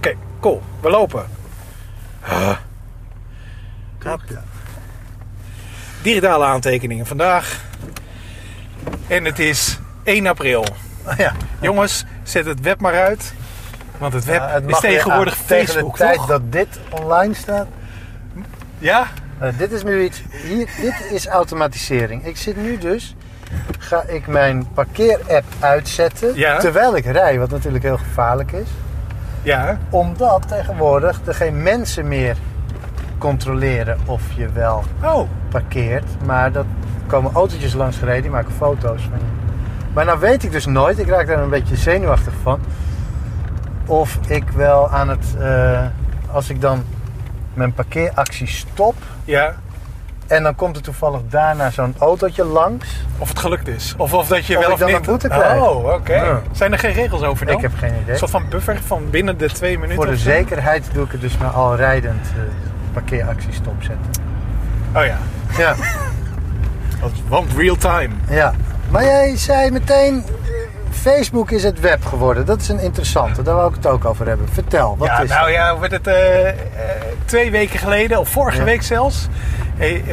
Oké, cool. We lopen. Knap, ja. Digitale aantekeningen vandaag. En het is 1 april. ja. Jongens, zet het web maar uit. Want het web Ja, het is tegenwoordig aan. Tegen Facebook, de tijd toch? dat dit online staat. Ja? eh, dit is nu iets. Hier, dit is automatisering. Ik zit nu dus. Ga ik mijn parkeerapp uitzetten. Ja. Terwijl ik rij, wat natuurlijk heel gevaarlijk is. Ja. Omdat tegenwoordig er geen mensen meer controleren of je wel Oh, parkeert. Maar dat komen autootjes langs gereden, die maken foto's van je. Maar nou weet ik dus nooit, ik raak daar een beetje zenuwachtig van. Of ik wel aan het, eh, als ik dan mijn parkeeractie stop. ja. En dan komt er toevallig daarna zo'n autootje langs. Of het gelukt is. Of, of dat je Of wel of dan niet... een boete krijg. Oh, oké. Ja. Zijn er geen regels over dan? Ik heb geen idee. Een soort van buffer van binnen de twee minuten Voor de zo? zekerheid doe ik het dus maar al rijdend eh, parkeeractie stopzetten. Oh ja. Ja, Want- Want real time. ja. Maar jij zei meteen, Facebook is het web geworden. Dat is een interessante, daar wou ik het ook over hebben. Vertel, wat ja, is nou het? ja, werd het eh, eh, twee weken geleden, of vorige Ja. week zelfs,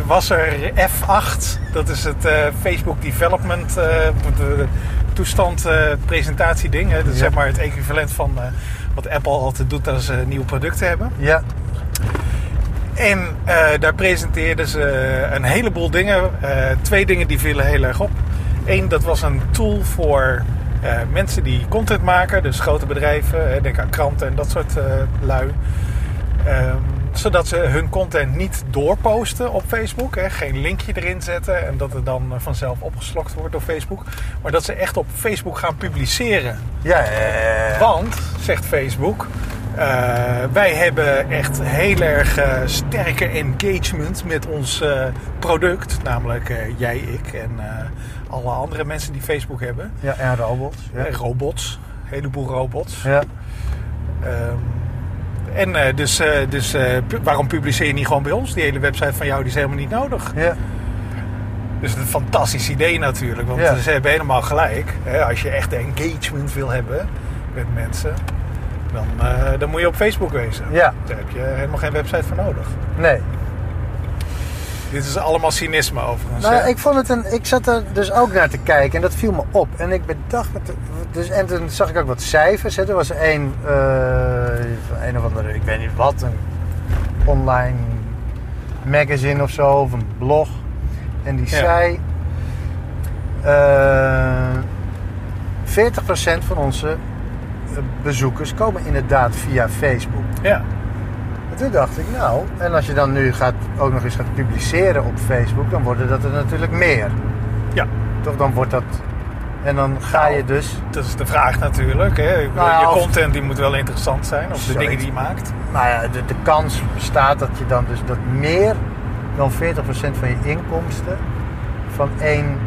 was er F8. Dat is het eh, Facebook Development eh, de toestand eh, presentatieding. Hè. Dat is Ja. zeg maar het equivalent van wat Apple altijd doet als ze nieuwe producten hebben. Ja, En daar presenteerden ze een heleboel dingen. Twee dingen die vielen heel erg op. Eén, dat was een tool voor mensen die content maken. Dus grote bedrijven, denk aan kranten en dat soort eh, lui. Ehm, zodat ze hun content niet doorposten op Facebook. Hè, geen linkje erin zetten en dat het dan eh, vanzelf opgeslokt wordt door Facebook. Maar dat ze echt op Facebook gaan publiceren. ja. Want, zegt Facebook, eh, wij hebben echt heel erg eh, sterke engagement met ons product. Namelijk jij, ik en alle andere mensen die Facebook hebben. ja en robots. Ja. Robots, een heleboel robots. Ja. Ehm, en eh, dus, eh, dus eh, pu- waarom publiceer je niet gewoon bij ons? Die hele website van jou die is helemaal niet nodig. Ja. Dus een fantastisch idee natuurlijk. Want Ja. ze hebben helemaal gelijk. Hè, als je echt engagement wil hebben met mensen, dan, dan moet je op Facebook wezen. Ja. Daar heb je helemaal geen website voor nodig. Nee. Dit is allemaal cynisme overigens. Nou, hè? ik, vond het een, ik zat er dus ook naar te kijken en dat viel me op. En ik bedacht, dus, en toen zag ik ook wat cijfers. Hè. Er was een, eh, van een of andere, ik weet niet wat, een online magazine of zo, of een blog. En die Ja. zei, eh 40% van onze eh, bezoekers komen inderdaad via Facebook. Ja. En toen dacht ik, nou, en als je dan nu gaat, ook nog eens gaat publiceren op Facebook, dan worden dat er natuurlijk meer. ja, Toch, dan wordt dat. En dan ga je Nou, dus. dat is de vraag natuurlijk. Hè. Bedoel, Nou je content die moet wel interessant zijn. Of de dingen die je maakt. Nou ja, de, de kans bestaat dat je dan dus dat meer dan 40% van je inkomsten van één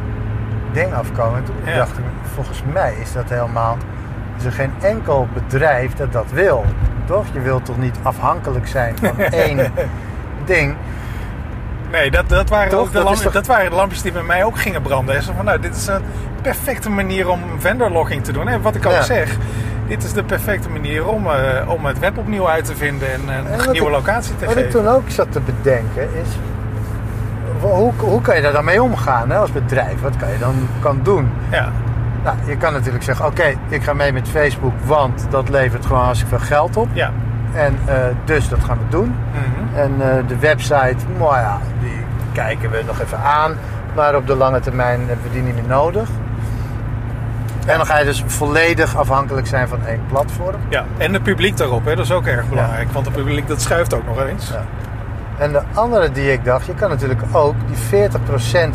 ding afkomen. En toen Ja. dacht ik, volgens mij is dat helemaal. Is er geen enkel bedrijf dat dat wil. Toch? Je wilt toch niet afhankelijk zijn van één ding. Nee, dat, dat, waren Toch? ook de Dat lampjes, toch- dat waren de lampjes die bij mij ook gingen branden. hè. Zo van, nou, dit is een perfecte manier om vendorlogging te doen. En wat ik ook Ja. zeg, dit is de perfecte manier om, eh, om het web opnieuw uit te vinden en En een wat nieuwe ik- locatie te Wat ik geven. toen ook zat te bedenken is. Hoe, hoe kan je daar dan mee omgaan hè, als bedrijf? Wat kan je dan kan doen? Ja, Nou, je kan natuurlijk zeggen: Oké, ik ga mee met Facebook, want dat levert gewoon hartstikke veel geld op. ja. En eh, dus dat gaan we doen. Mhm. En eh, de website, nou ja, die kijken we nog even aan. Maar op de lange termijn hebben we die niet meer nodig. En dan ga je dus volledig afhankelijk zijn van één platform. ja. En het publiek daarop, hè, dat is ook erg belangrijk. Want het publiek dat schuift ook nog eens. Ja. En de andere die ik dacht, je kan natuurlijk ook die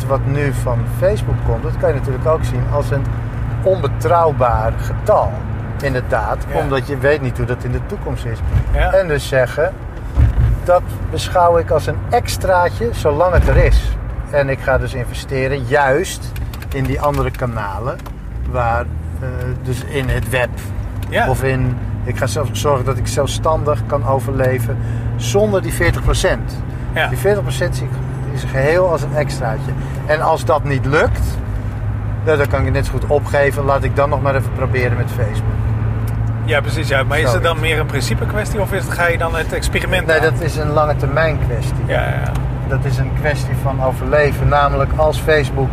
40% wat nu van Facebook komt, dat kan je natuurlijk ook zien als een onbetrouwbaar getal. Inderdaad, Ja. omdat je weet niet hoe dat in de toekomst is. Ja. En dus zeggen, dat beschouw ik als een extraatje zolang het er is. En ik ga dus investeren juist in die andere kanalen, waar, eh, dus in het web Ja. of in, ik ga zelf zorgen dat ik zelfstandig kan overleven zonder die 40%. Ja. Die 40% zie ik is geheel als een extraatje. En als dat niet lukt, nou, dan kan ik net zo goed opgeven. Laat ik dan nog maar even proberen met Facebook. Ja, precies. Ja. Maar is het dan meer een principe kwestie of is het, ga je dan het experiment Nee, aan? dat is een lange termijn kwestie. Ja, ja. Dat is een kwestie van overleven. Namelijk als Facebook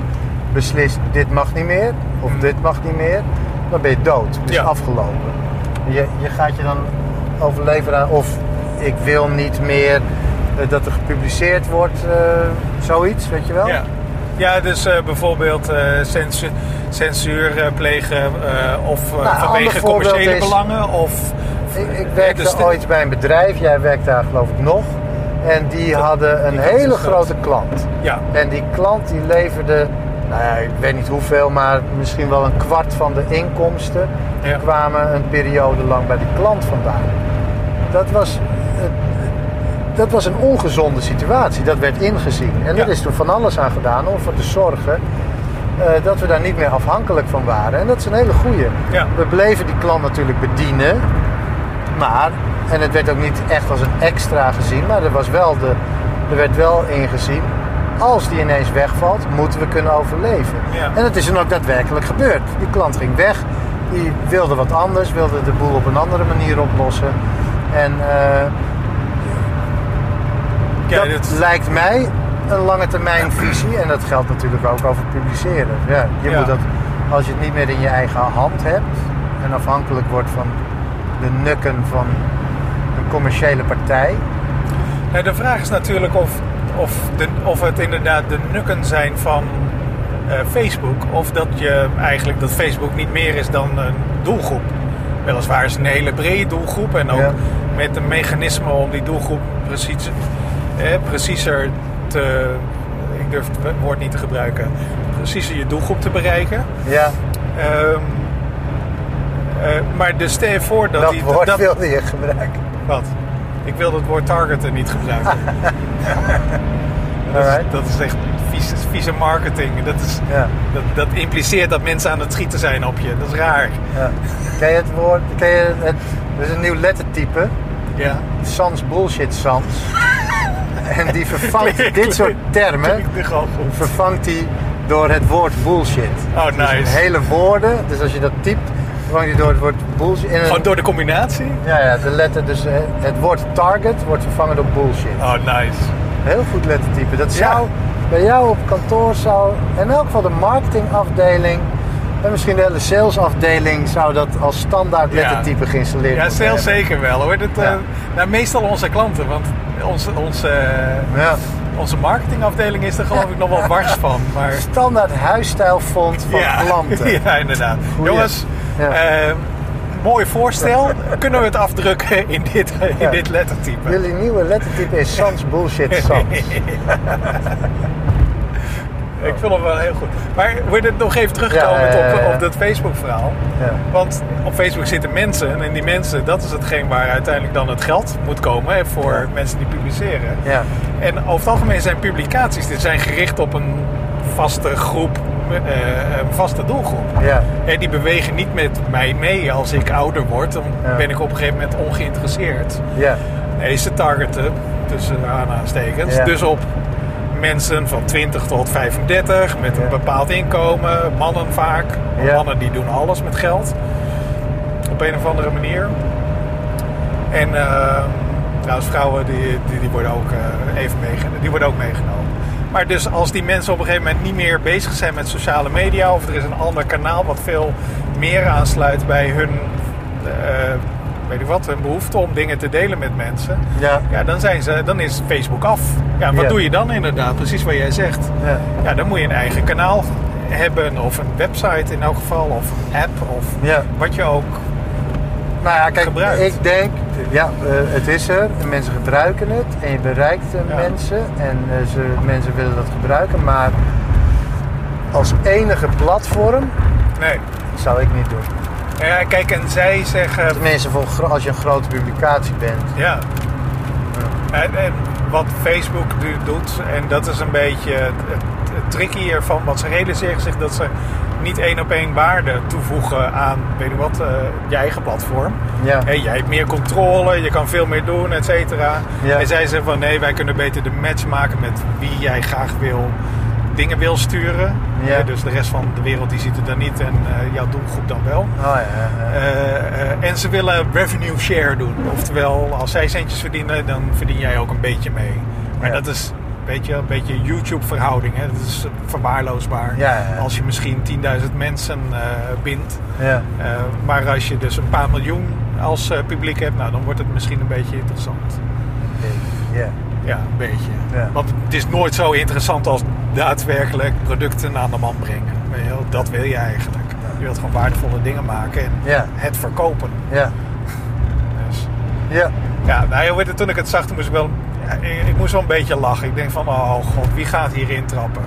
beslist dit mag niet meer of Mm. dit mag niet meer, dan ben je dood. Is Ja. afgelopen. Je, je gaat je dan overleven aan of ik wil niet meer eh, dat er gepubliceerd wordt, eh, zoiets, weet je wel? Ja, ja dus eh, bijvoorbeeld censu- censuur eh, plegen of Nou, vanwege commerciële is- belangen of... Ik, ik werkte dus ooit bij een bedrijf, jij werkt daar geloof ik nog. En die hadden een die hele grote klant. Ja, En die klant die leverde, nou ja, ik weet niet hoeveel, maar misschien wel een kwart van de inkomsten Ja. kwamen een periode lang bij die klant vandaan. Dat was, dat was een ongezonde situatie, dat werd ingezien. En Ja. er is toen van alles aan gedaan om ervoor te zorgen eh, dat we daar niet meer afhankelijk van waren. En dat is een hele goeie. Ja. We bleven die klant natuurlijk bedienen, maar, en het werd ook niet echt als een extra gezien, maar er, was wel de, er werd wel ingezien, als die ineens wegvalt, moeten we kunnen overleven. Ja. En dat is dan ook daadwerkelijk gebeurd. Die klant ging weg, die wilde wat anders, wilde de boel op een andere manier oplossen. En eh, dat lijkt mij een lange termijn visie. En dat geldt natuurlijk ook over publiceren. Ja, je Ja. moet dat, als je het niet meer in je eigen hand hebt en afhankelijk wordt van de nukken van een commerciële partij. Nou, de vraag is natuurlijk of, of, de, of het inderdaad de nukken zijn van eh, Facebook. Of dat je eigenlijk dat Facebook niet meer is dan een doelgroep. Weliswaar is het een hele brede doelgroep. En ook Ja. met een mechanisme om die doelgroep precies, eh, preciezer te... Ik durf het woord niet te gebruiken. Preciezer je doelgroep te bereiken. Ja, Ehm, eh, maar dus stel je voor dat, dat, die... woord dat- wilde je gebruiken. Wat? Ik wil het woord targeten niet gebruiken. dat, is, dat is echt vieze, vieze marketing. Dat, is, Ja, dat, dat impliceert dat mensen aan het schieten zijn op je. Dat is raar. ja. Ken je het woord? Ken je het? Er is een nieuw lettertype. Ja. Sans bullshit sans. En die vervangt dit soort termen. Vervangt hij door het woord bullshit. Oh, Dus nice. hele woorden, dus als je dat typt, vervangt hij door het woord bullshit. Gewoon door de combinatie? Ja, ja, de letter, dus eh, het woord target wordt vervangen door bullshit. Oh, nice. Heel goed lettertype. Dat Ja. zou bij jou op kantoor zou, in elk geval de marketingafdeling en misschien de hele salesafdeling zou dat als standaard Ja. lettertype geïnstalleerd Ja, moeten sales hebben. zeker wel hoor. Dat, eh, Ja. nou, meestal onze klanten, want onze, onze, Ja. onze marketingafdeling is er geloof ik nog wel wars van. Maar Standaard huisstijlfont van klanten. Ja, inderdaad. Goeie. Jongens, Ja. eh, mooi voorstel. Kunnen we het afdrukken in dit, in Ja. dit lettertype? Jullie nieuwe lettertype is sans bullshit sans. Ik vind het wel heel goed. Maar wil je nog even terugkomen op, op dat Facebook-verhaal? Ja. Want op Facebook zitten mensen en die mensen, dat is hetgeen waar uiteindelijk dan het geld moet komen hè, voor mensen die publiceren. Ja. En over het algemeen zijn publicaties die zijn gericht op een vaste groep, eh, een vaste doelgroep. Ja. En die bewegen niet met mij mee als ik ouder word. Dan Ja. ben ik op een gegeven moment ongeïnteresseerd. Ja. Nee, ze targeten, tussen aanhalingstekens, Ja. dus op mensen van 20 tot 35 met een bepaald inkomen, mannen vaak. Ja. Mannen die doen alles met geld, op een of andere manier. En eh, trouwens, vrouwen die, die, die worden ook eh, even meegenomen. Die worden ook meegenomen. Maar dus als die mensen op een gegeven moment niet meer bezig zijn met sociale media, of er is een ander kanaal wat veel meer aansluit bij hun, eh, weet ik wat, hun behoefte om dingen te delen met mensen, Ja. ja, dan, zijn ze, dan is Facebook af. Ja, wat Ja. doe je dan inderdaad? Precies wat jij zegt. Ja. Ja, dan moet je een eigen kanaal hebben, of een website in elk geval, of een app, of Ja. wat je ook. Nou ja, kijk, gebruikt. ik denk, ja, eh, het is er. En mensen gebruiken het. En je bereikt Ja. mensen. En eh, ze, mensen willen dat gebruiken. Maar als enige platform Nee. zou ik niet doen. Ja, kijk, en zij zeggen. Tenminste, voor, als je een grote publicatie bent. Ja. En, en wat Facebook nu doet, en dat is een beetje het, het, tricky ervan, want ze realiseren zich dat ze niet één op één waarde toevoegen aan, weet je wat, eh, je eigen platform. Ja. Hé, jij hebt meer controle, je kan veel meer doen, et cetera. Ja. En zij zeggen van nee, wij kunnen beter de match maken met wie jij graag wil dingen wil sturen. Ja. Dus de rest van de wereld die ziet het dan niet en eh, jouw doelgroep dan wel. Oh ja. Eh, eh, en ze willen revenue share doen. Oftewel, als zij centjes verdienen, dan verdien jij ook een beetje mee. Maar dat is weet je, een beetje YouTube-verhouding. Dat is verwaarloosbaar. Als je misschien 10.000 mensen bindt. ja. Maar als je dus een paar miljoen als publiek hebt, nou, dan wordt het misschien een beetje interessant. Ja. Ja, een beetje. Ja. Want het is nooit zo interessant als daadwerkelijk producten aan de man brengen. Dat wil je eigenlijk. Je wilt gewoon waardevolle dingen maken en Ja. het verkopen. Ja. Dus, Ja. ja, nou, toen ik het zag, toen moest ik wel, ik, ik moest wel een beetje lachen. Ik denk van, oh god, wie gaat hierin trappen?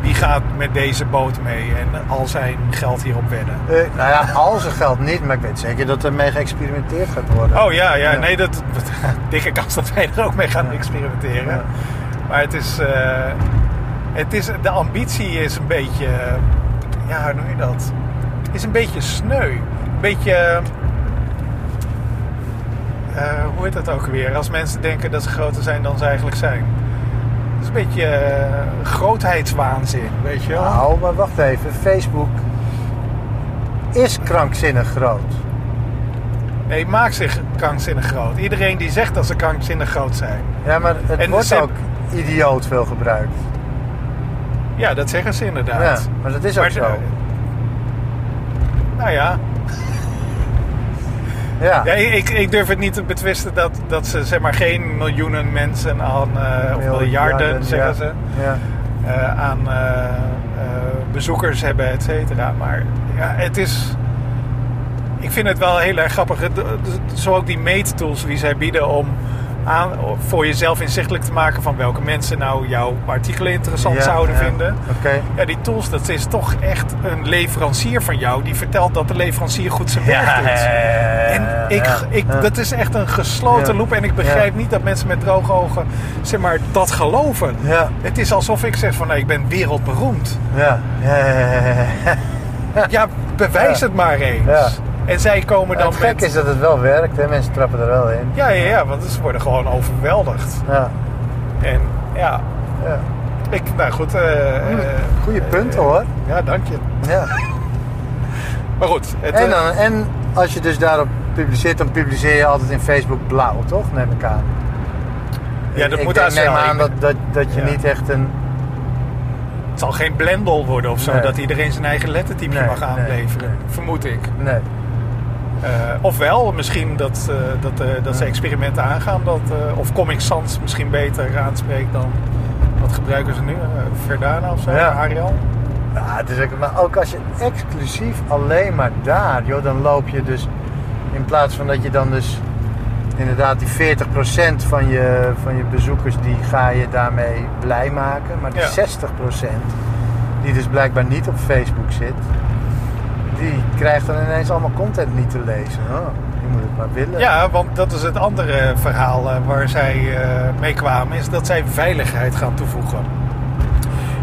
Wie gaat met deze boot mee en al zijn geld hierop wedden? Eh, nou ja, al zijn geld niet, maar ik weet zeker dat er mee geëxperimenteerd gaat worden. Oh ja, ja, Ja. nee, dat, dikke kans dat wij er ook mee gaan experimenteren. Maar het is, eh, het is, de ambitie is een beetje, ja, hoe noem je dat? Is een beetje sneu. Een beetje, eh, hoe heet dat ook weer? Als mensen denken dat ze groter zijn dan ze eigenlijk zijn. Het is een beetje eh, grootheidswaanzin, weet je wel? Nou, maar wacht even. Facebook is krankzinnig groot. Nee, maak zich krankzinnig groot. Iedereen die zegt dat ze krankzinnig groot zijn. Ja, maar het En wordt ook idioot veel gebruikt. Ja, dat zeggen ze Ja, inderdaad. maar dat is ook Maar, zo. Nou ja, Ja. ja ik, ik durf het niet te betwisten dat, dat ze zeg maar geen miljoenen mensen aan, eh, of miljarden zeggen ze, Ja. eh, aan eh, bezoekers hebben, et cetera. Maar ja, het is. Ik vind het wel heel erg grappig. Zo ook die meettools die zij bieden om aan, voor jezelf inzichtelijk te maken van welke mensen nou jouw artikelen interessant Ja, zouden ja. vinden. Oké. Ja, die tools, dat is toch echt een leverancier van jou die vertelt dat de leverancier goed zijn werk doet. En ik, ik, dat is echt een gesloten loop. En ik begrijp niet dat mensen met droge ogen zeg maar, dat geloven. Ja. Het is alsof ik zeg van nou, ik ben wereldberoemd. Ja. Ja, ja, ja, ja. Ja, bewijs het maar eens. En zij komen dan het gek met... is dat het wel werkt, hè? mensen trappen er wel in. Ja, ja, ja, want ze worden gewoon overweldigd. Ja, En ja, ja. ik, nou goed. eh, eh, Goeie punten eh, hoor. Ja, dank je. Ja. Maar goed. Het, En, eh, dan, en als je dus daarop publiceert, dan publiceer je altijd in Facebook blauw, toch? Neem ik aan. ja, dat ik moet denk- als neem aan ik- dat, dat, dat je Ja. niet echt een... Het zal geen blendel worden of zo, Nee. dat iedereen zijn eigen lettertype Nee, mag aanleveren. nee. Vermoed ik. Nee. Eh, ofwel, misschien dat, eh, dat, eh, dat ze experimenten aangaan. Dat, of Comic Sans misschien beter aanspreekt dan... Wat gebruiken ze nu? Verdana of zo? Ja. Arial? Ja, het is ook, maar ook als je exclusief alleen maar daar, joh, dan loop je dus... In plaats van dat je dan dus inderdaad die 40% van je, van je bezoekers, die ga je daarmee blij maken. Maar die Ja. 60% die dus blijkbaar niet op Facebook zit, die krijgt dan ineens allemaal content niet te lezen. Oh, je moet het maar willen. Ja, want dat is het andere verhaal eh, waar zij eh, mee kwamen. Is dat zij veiligheid gaan toevoegen.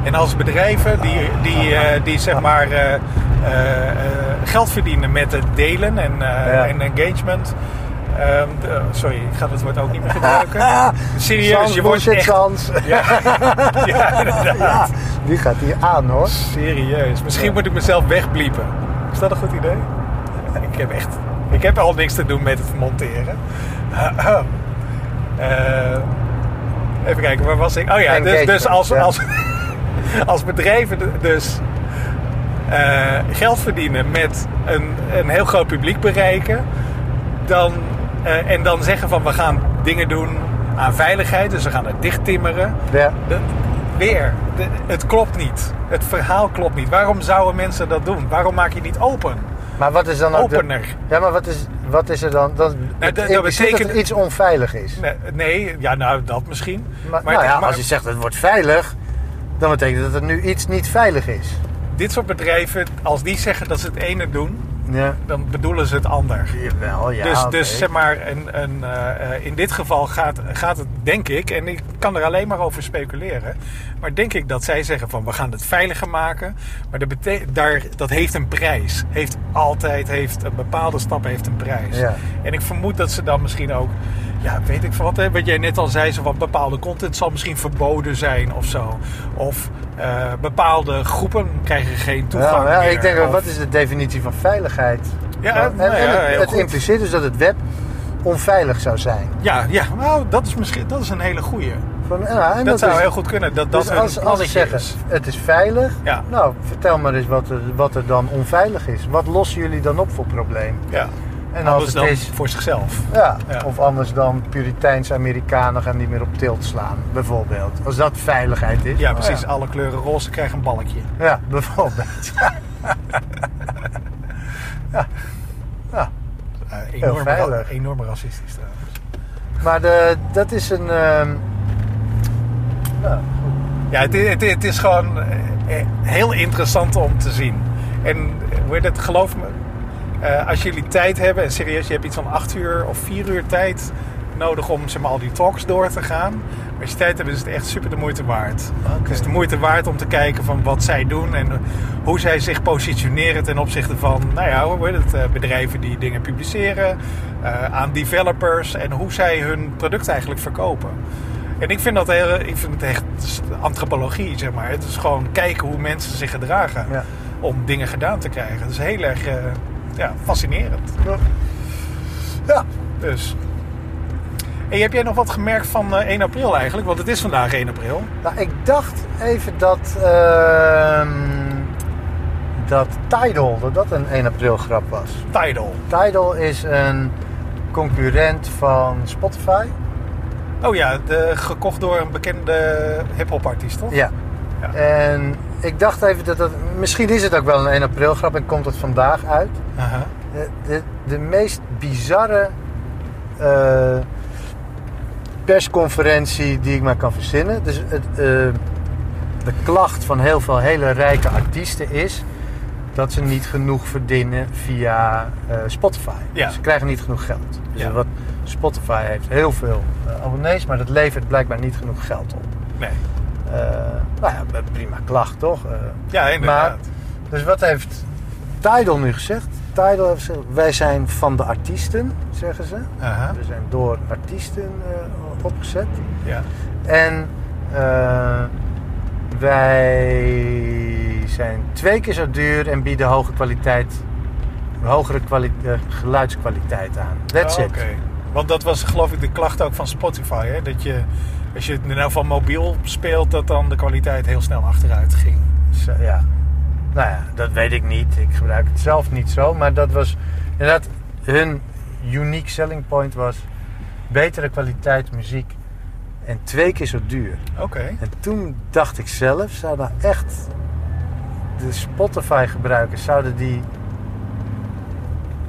En als bedrijven die, die, eh, die zeg maar geld verdienen met het delen en, Ja. en engagement. ehm, de- sorry, ik ga dat woord ook niet meer gebruiken. Serieus, Sans, je wordt echt... Sans. Ja, ja, inderdaad. Ja, die gaat hier aan hoor. Serieus. Misschien moet ik mezelf wegbliepen. Is dat een goed idee? Ik heb echt... Ik heb al niks te doen met het monteren. Eh, even kijken, waar was ik? Oh ja, dus, dus als, als, als bedrijven dus eh, geld verdienen met een, een heel groot publiek bereiken... Dan, eh, en dan zeggen van we gaan dingen doen aan veiligheid. Dus we gaan het dicht timmeren. Ja. Weer, het klopt niet. Het verhaal klopt niet. Waarom zouden mensen dat doen? Waarom maak je niet open? Maar wat is dan ook de- Opener. Ja, maar wat is, wat is er dan? Dan dat- dat impliceert dat betekent- er iets onveilig is. Nee, nee, ja, nou, dat misschien. Maar, Maar nou het- ja, maar- als je zegt het wordt veilig, dan betekent dat er nu iets niet veilig is. Dit soort bedrijven, als die zeggen dat ze het ene doen, Ja. dan bedoelen ze het ander. Jawel, ja. dus, dus zeg maar, een, een, eh, in dit geval gaat, gaat het, denk ik, en ik kan er alleen maar over speculeren, maar denk ik dat zij zeggen van we gaan het veiliger maken, maar dat, daar, dat heeft een prijs. Heeft altijd, heeft een bepaalde stap heeft een prijs. Ja. En ik vermoed dat ze dan misschien ook ja, weet ik wat. Hè? Wat jij net al zei, zo wat bepaalde content zal misschien verboden zijn of zo. Of eh, bepaalde groepen krijgen geen toegang Ja, ja, meer. ik denk, Of- wat is de definitie van veiligheid? Ja, en, nou en het, het impliceert dus dat het web onveilig zou zijn. Ja, ja nou, dat is misschien dat is een hele goeie. Van, ja, en Dat, zou is- heel goed kunnen. Dat dat dus een als, als ze plannetje zeggen, is. het is veilig, Ja. nou, vertel maar eens wat er, wat er dan onveilig is. Wat lossen jullie dan op voor probleem? Ja. En als Anders het dan is, voor zichzelf. ja, Ja. of anders dan Puriteinse Amerikanen gaan niet meer op tilt slaan, bijvoorbeeld. Als dat veiligheid is. Ja, precies. Ja, Alle kleuren roze krijgen een balkje. Ja, bijvoorbeeld. Eh, enorm, veilig. enorm racistisch trouwens. Maar de, dat is een... nou, Ja, het, is- het, het is gewoon eh, eh, heel interessant om te zien. En het, geloof me, eh, als jullie tijd hebben, en serieus, je hebt iets van acht uur of vier uur tijd nodig om zeg maar, al die talks door te gaan. Maar als je tijd hebt, is het echt super de moeite waard. Het is de moeite waard om te kijken van wat zij doen en hoe zij zich positioneren ten opzichte van nou ja, hoe heet het, eh, bedrijven die dingen publiceren, eh, aan developers en hoe zij hun product eigenlijk verkopen. En ik vind dat heel, ik vind het echt antropologie, zeg maar. Het is gewoon kijken hoe mensen zich gedragen Ja. om dingen gedaan te krijgen. Dat is heel erg eh, ja, fascinerend. ja. Dus. En heb jij nog wat gemerkt van eh, 1 april eigenlijk? Want het is vandaag 1 april. Nou, ik dacht even dat, ehm, dat Tidal, dat dat een 1 april grap was. Tidal. Tidal is een concurrent van Spotify. Oh ja, de, gekocht door een bekende hip-hop artiest, toch? Ja. Ja. En ik dacht even dat dat... Misschien is het ook wel een 1 april grap en komt het vandaag uit. De, de, de meest bizarre eh, persconferentie die ik maar kan verzinnen. Dus het, eh, de klacht van heel veel hele rijke artiesten is dat ze niet genoeg verdienen via eh, Spotify. Ja. Ze krijgen niet genoeg geld. Dus Ja. wat Spotify heeft heel veel abonnees, maar dat levert blijkbaar niet genoeg geld op. Nee. Eh, nou ja, prima klacht toch? Eh, Ja, inderdaad. dus wat heeft Tidal nu gezegd? Tidal heeft gezegd, wij zijn van de artiesten, zeggen ze. We zijn door artiesten eh, opgezet. Ja. En wij zijn twee keer zo duur en bieden hoge kwaliteit, hogere kwali- geluidskwaliteit aan. That's Oh, it. Oké. Want dat was geloof ik de klacht ook van Spotify. Hè? Dat je, als je het in ieder geval mobiel speelt, dat dan de kwaliteit heel snel achteruit ging. Zo, ja. Nou ja, dat weet ik niet. Ik gebruik het zelf niet zo. Maar dat was inderdaad hun unique selling point was betere kwaliteit muziek en twee keer zo duur. Oké. En toen dacht ik zelf, zou dan echt de Spotify gebruikers, zouden die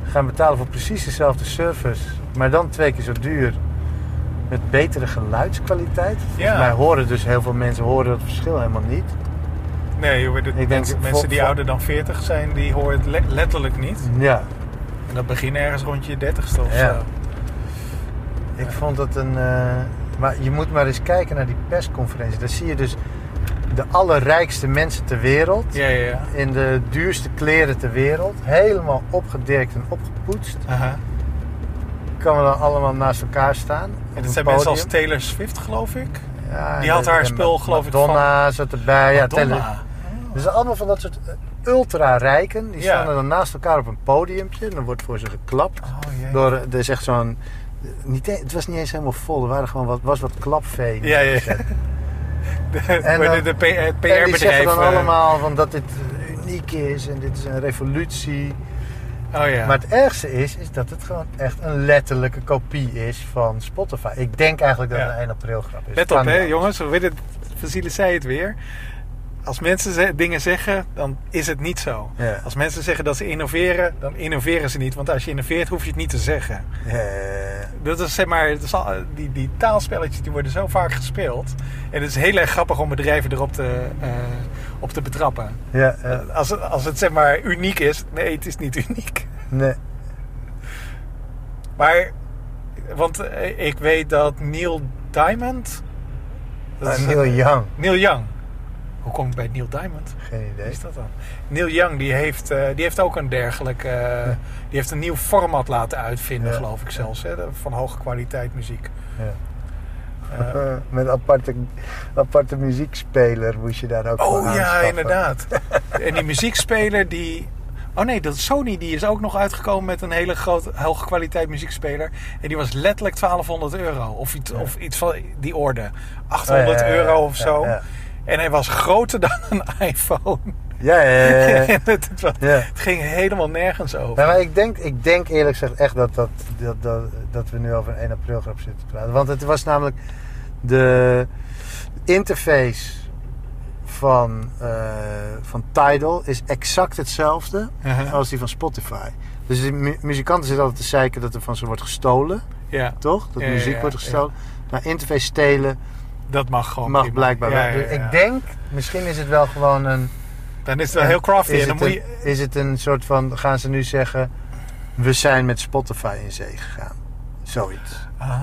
gaan betalen voor precies dezelfde service, maar dan twee keer zo duur met betere geluidskwaliteit? Ja. mij horen dus heel veel mensen horen dat verschil helemaal niet. Nee, je Ik denk mensen, mensen die ouder dan 40 zijn, die horen het le- letterlijk niet. Ja, En dat begint ergens rond je 30ste of Ja. zo. Ik vond het een. eh, maar je moet maar eens kijken naar die persconferentie. Daar zie je dus de allerrijkste mensen ter wereld. Ja, ja, ja. In de duurste kleren ter wereld. Helemaal opgedirkt en opgepoetst. Aha. We dan allemaal naast elkaar staan. En dat zijn mensen als podium. Taylor Swift, geloof ik. Ja, die had haar spul, geloof ik, Madonna zat erbij. Ja, Madonna. Taylor- dus allemaal van dat soort ultra rijken. Die staan er dan naast elkaar op een podiumpje. En dan wordt voor ze geklapt. Oh. Door, er is echt zo'n. Niet, e- het was niet eens helemaal vol. Er waren gewoon wat, was wat klapvee. Ja, ja. De, En dan- de, En die zeggen dan eh, allemaal van dat dit uniek is en dit is een revolutie. Oh ja. Maar het ergste is, is dat het gewoon echt een letterlijke kopie is van Spotify. Ik denk eigenlijk dat Ja. het een 1 april grap is. Let op, hè, jongens. We weten het. Vasile zei het weer. Als mensen dingen zeggen, dan is het niet zo. Ja. Als mensen zeggen dat ze innoveren, dan innoveren ze niet. Want als je innoveert, hoef je het niet te zeggen. Dat is zeg maar, dat is al- die, die taalspelletjes die worden zo vaak gespeeld. En het is heel erg grappig om bedrijven erop te, eh, op te betrappen. ja, eh, Als het, als het zeg maar uniek is, nee, het is niet uniek. nee. Maar, want eh, ik weet dat Neil Diamond. dat Ah, is Neil Young. Neil Young. Hoe kom ik bij Neil Diamond? Geen Wie idee. is dat dan? Neil Young die heeft, eh, die heeft ook een dergelijk... eh, Die heeft een nieuw format laten uitvinden, Ja. geloof ik zelfs. Hè, van hoge kwaliteit muziek. Ja. Eh, Met aparte, aparte muziekspeler moest je daar ook oh ja, aanschaffen. inderdaad. en die muziekspeler die... Oh nee, dat Sony die is ook nog uitgekomen met een hele grote, hoge kwaliteit muziekspeler. En die was letterlijk 1200 euro. Of iets, of iets van die orde. 800 Oh, ja, ja, ja. euro of zo. En hij was groter dan een iPhone. Ja, ja, ja. het, het was- Ja. het ging helemaal nergens over. Maar ik denk, ik denk eerlijk gezegd echt dat, dat, dat, dat, dat we nu over een 1 april grap zitten te praten. Want het was namelijk de interface van, eh, van Tidal is exact hetzelfde Uh-huh. als die van Spotify. Dus de mu- muzikanten zitten altijd te zeiken dat er van ze wordt gestolen, Ja, toch? Dat Ja, muziek ja, wordt gestolen. Maar interface stelen dat mag gewoon. mag blijkbaar wel. Dus. Ik denk, misschien is het wel gewoon een... Dan is het wel heel crafty. Is En dan het, moet een, is het een soort van, gaan ze nu zeggen, we zijn met Spotify in zee gegaan. Zoiets. Ah,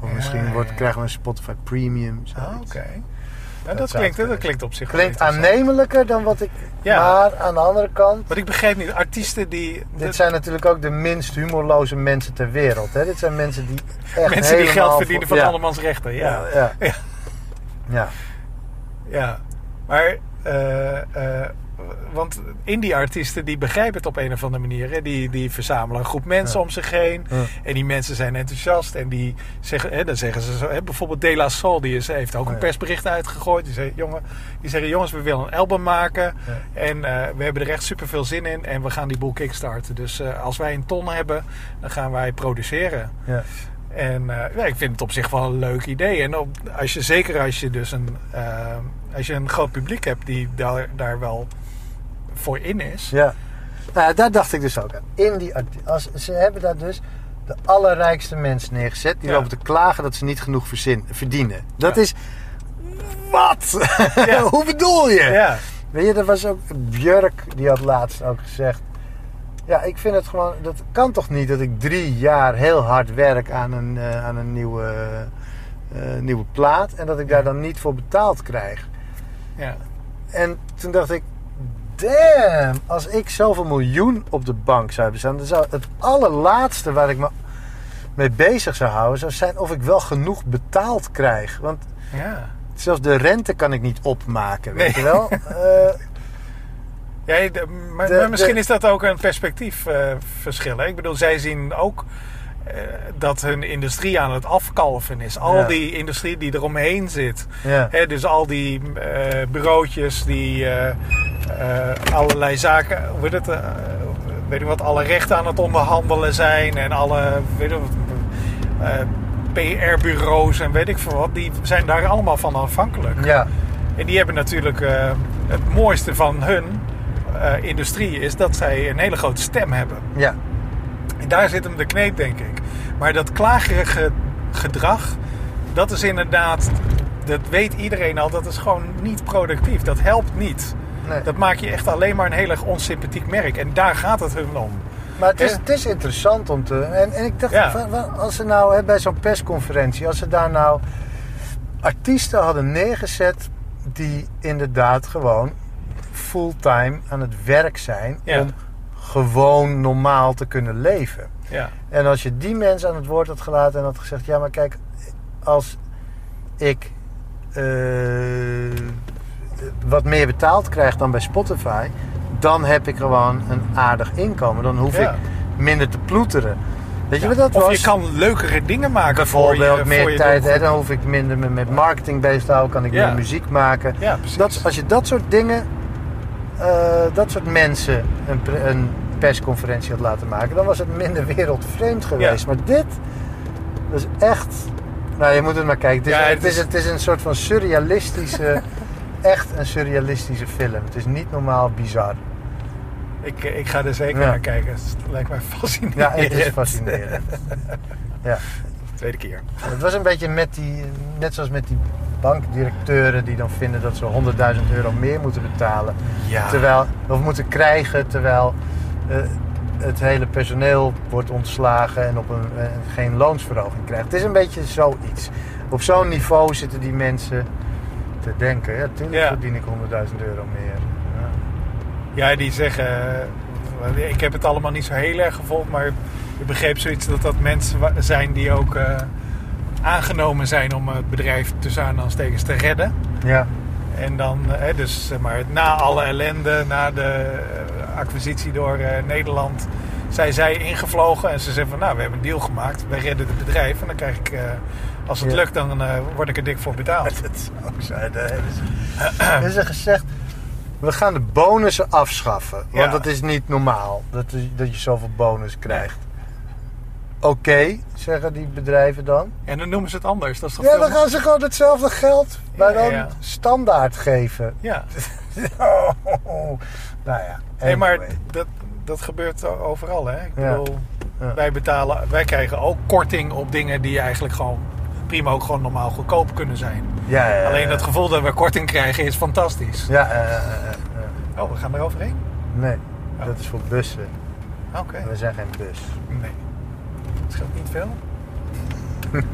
Of misschien wordt, ja, krijgen we een Spotify Premium. ah, oké. Dat klinkt, dat klinkt op zich Klinkt aannemelijker dan wat ik... Ja. Maar aan de andere kant... Want ik begreep niet, artiesten die... Dit zijn natuurlijk ook de minst humorloze mensen ter wereld. Hè? Dit zijn mensen die echt mensen die geld verdienen voor- van ja. andermans rechten. Ja, Ja, ja. Ja. ja. Maar, want indie-artiesten die begrijpen het op een of andere manier. Hè? Die, die verzamelen een groep mensen Ja. om zich heen. Ja. En die mensen zijn enthousiast. En die zeggen, hè, dan zeggen ze zo. Hè, bijvoorbeeld De La Soul, die is, heeft ook een Ja. persbericht uitgegooid. Die, zei, jongen, die zeggen, jongens, we willen een album maken. En eh, we hebben er echt super veel zin in. En we gaan die boel kickstarten. Dus eh, als wij een ton hebben, dan gaan wij produceren. Ja. En eh, ja, ik vind het op zich wel een leuk idee. En op, als je, zeker als je dus een, eh, als je een groot publiek hebt die daar, daar wel voor in is. Ja. Nou, ja, daar dacht ik dus ook aan. In die als, ze hebben daar dus de allerrijkste mensen neergezet. Die Ja. lopen te klagen dat ze niet genoeg verzin, verdienen. Dat Ja. is... Wat? Ja. Hoe bedoel je? Ja, Weet je, dat was ook Björk, die had laatst ook gezegd. Ja, ik vind het gewoon. Dat kan toch niet dat ik drie jaar heel hard werk aan een, eh, aan een nieuwe, eh, nieuwe plaat. En dat ik daar dan niet voor betaald krijg. Ja. En toen dacht ik. Damn, als ik zoveel miljoen op de bank zou hebben staan. Dan zou het allerlaatste waar ik me mee bezig zou houden. zou zijn of ik wel genoeg betaald krijg. Want ja. zelfs de rente kan ik niet opmaken. Weet Nee. je wel? Eh, Ja, maar, De- maar misschien de- is dat ook een perspectiefverschil. ik bedoel, zij zien ook dat hun industrie aan het afkalven is. Al Ja. die industrie die eromheen zit. ja. Hè, dus al die eh, bureautjes die eh, eh, allerlei zaken, hoe heet het, eh, weet ik wat, alle rechten aan het onderhandelen zijn en alle, weet ik wat, eh, PR-bureaus en weet ik veel wat, die zijn daar allemaal van afhankelijk. ja. En die hebben natuurlijk eh, het mooiste van hun eh, industrie is dat zij een hele grote stem hebben. Ja, daar zit hem de kneep, denk ik. Maar dat klagerige gedrag, dat is inderdaad, dat weet iedereen al, dat is gewoon niet productief. Dat helpt niet. nee. Dat maakt je echt alleen maar een heel erg onsympathiek merk. En daar gaat het hun om. maar het is, het is interessant om te. En, en ik dacht, Ja. als ze nou hè, bij zo'n persconferentie, als ze daar nou artiesten hadden neergezet die inderdaad gewoon fulltime aan het werk zijn Ja. om gewoon normaal te kunnen leven. Ja, En als je die mensen aan het woord had gelaten en had gezegd: ja, maar kijk, als ik eh, wat meer betaald krijg dan bij Spotify, dan heb ik gewoon een aardig inkomen. Dan hoef Ja. ik minder te ploeteren. Weet je Ja. wat dat of was? je kan leukere dingen maken Bijvoorbeeld voor je, meer voor je tijd, hè, dan hoef ik minder me met marketing bezig te houden, kan ik Ja. meer muziek maken. Ja, precies. Dat, als je dat soort dingen, dat soort mensen een, een persconferentie had laten maken, dan was het minder wereldvreemd geweest. Maar dit, is echt. Nou, je moet het maar kijken. Het is, Ja, het het is, is- het is een soort van surrealistische, echt een surrealistische film. Het is niet normaal bizar. ik, ik ga er zeker Ja. naar kijken. Het lijkt mij fascinerend. Ja, het is fascinerend. Ja. Tweede keer. Het was een beetje met die, net zoals met die bankdirecteuren die dan vinden dat ze 100.000 euro meer moeten betalen. Ja. Terwijl, of moeten krijgen terwijl eh, het hele personeel wordt ontslagen en op een, eh, geen loonsverhoging krijgt. Het is een beetje zoiets. Op zo'n niveau zitten die mensen. te denken. Ja, tuurlijk Ja. verdien ik 100.000 euro meer. Ja. Ja, die zeggen. eh, Ik heb het allemaal niet zo heel erg gevolgd, maar ik begreep zoiets dat dat mensen zijn die ook aangenomen zijn om het bedrijf tussen aanhalingstekens te redden. Ja. En dan, eh, hè, dus zeg maar, na alle ellende, na de eh, acquisitie door eh, Nederland, zijn zij ingevlogen en ze zeggen van, nou, we hebben een deal gemaakt, wij redden het bedrijf en dan krijg ik, als het Ja. lukt, dan word ik er dik voor betaald. Dat zou ook zijn. Er is- gezegd, we gaan de bonussen afschaffen. Want Ja. dat is niet normaal, dat, is- dat je zoveel bonus krijgt. Oké, zeggen die bedrijven dan. En dan noemen ze het anders. Dat is toch Ja, dan gaan ze gewoon hetzelfde geld, maar Ja, dan ja. standaard geven. Ja, Oh, nou ja. nee, maar dat, dat gebeurt overal, hè? Ik bedoel, Ja. wij betalen, wij krijgen ook korting op dingen die eigenlijk gewoon prima ook gewoon normaal goedkoop kunnen zijn. Ja, ja, ja, Alleen het gevoel dat we korting krijgen is fantastisch. Ja. Oh, we gaan er overheen? nee, Oh. dat is voor bussen. Oké. We zijn geen bus. Nee. Het scheelt niet veel.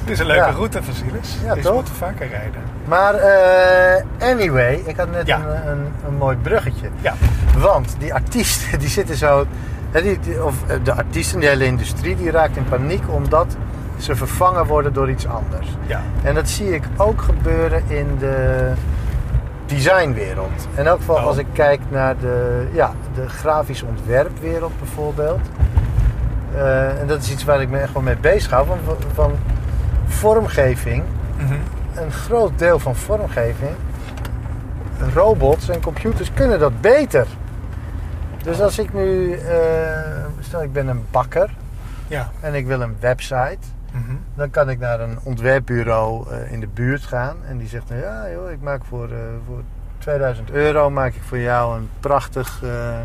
Het is een leuke Ja. route, Vasilis. Ja, dus toch? moeten vaker rijden. Maar eh, anyway, ik had net Ja. een, een, een mooi bruggetje. Ja. Want die artiesten, die zitten zo... die- of eh, de artiesten, de hele industrie, die raakt in paniek omdat ze vervangen worden door iets anders. Ja. En dat zie ik ook gebeuren in de designwereld. In elk geval Oh. als ik kijk naar de, ja, de grafisch ontwerpwereld bijvoorbeeld. Eh, en dat is iets waar ik me echt wel mee bezig hou. Van, van vormgeving. Mhm. Een groot deel van vormgeving. Robots en computers kunnen dat beter. Dus als ik nu, eh, stel ik ben een bakker Ja. en ik wil een website. Mhm. Dan kan ik naar een ontwerpbureau eh, in de buurt gaan. En die zegt, nou ja joh, ik maak voor, eh, voor 2000 euro maak ik voor jou een prachtig eh,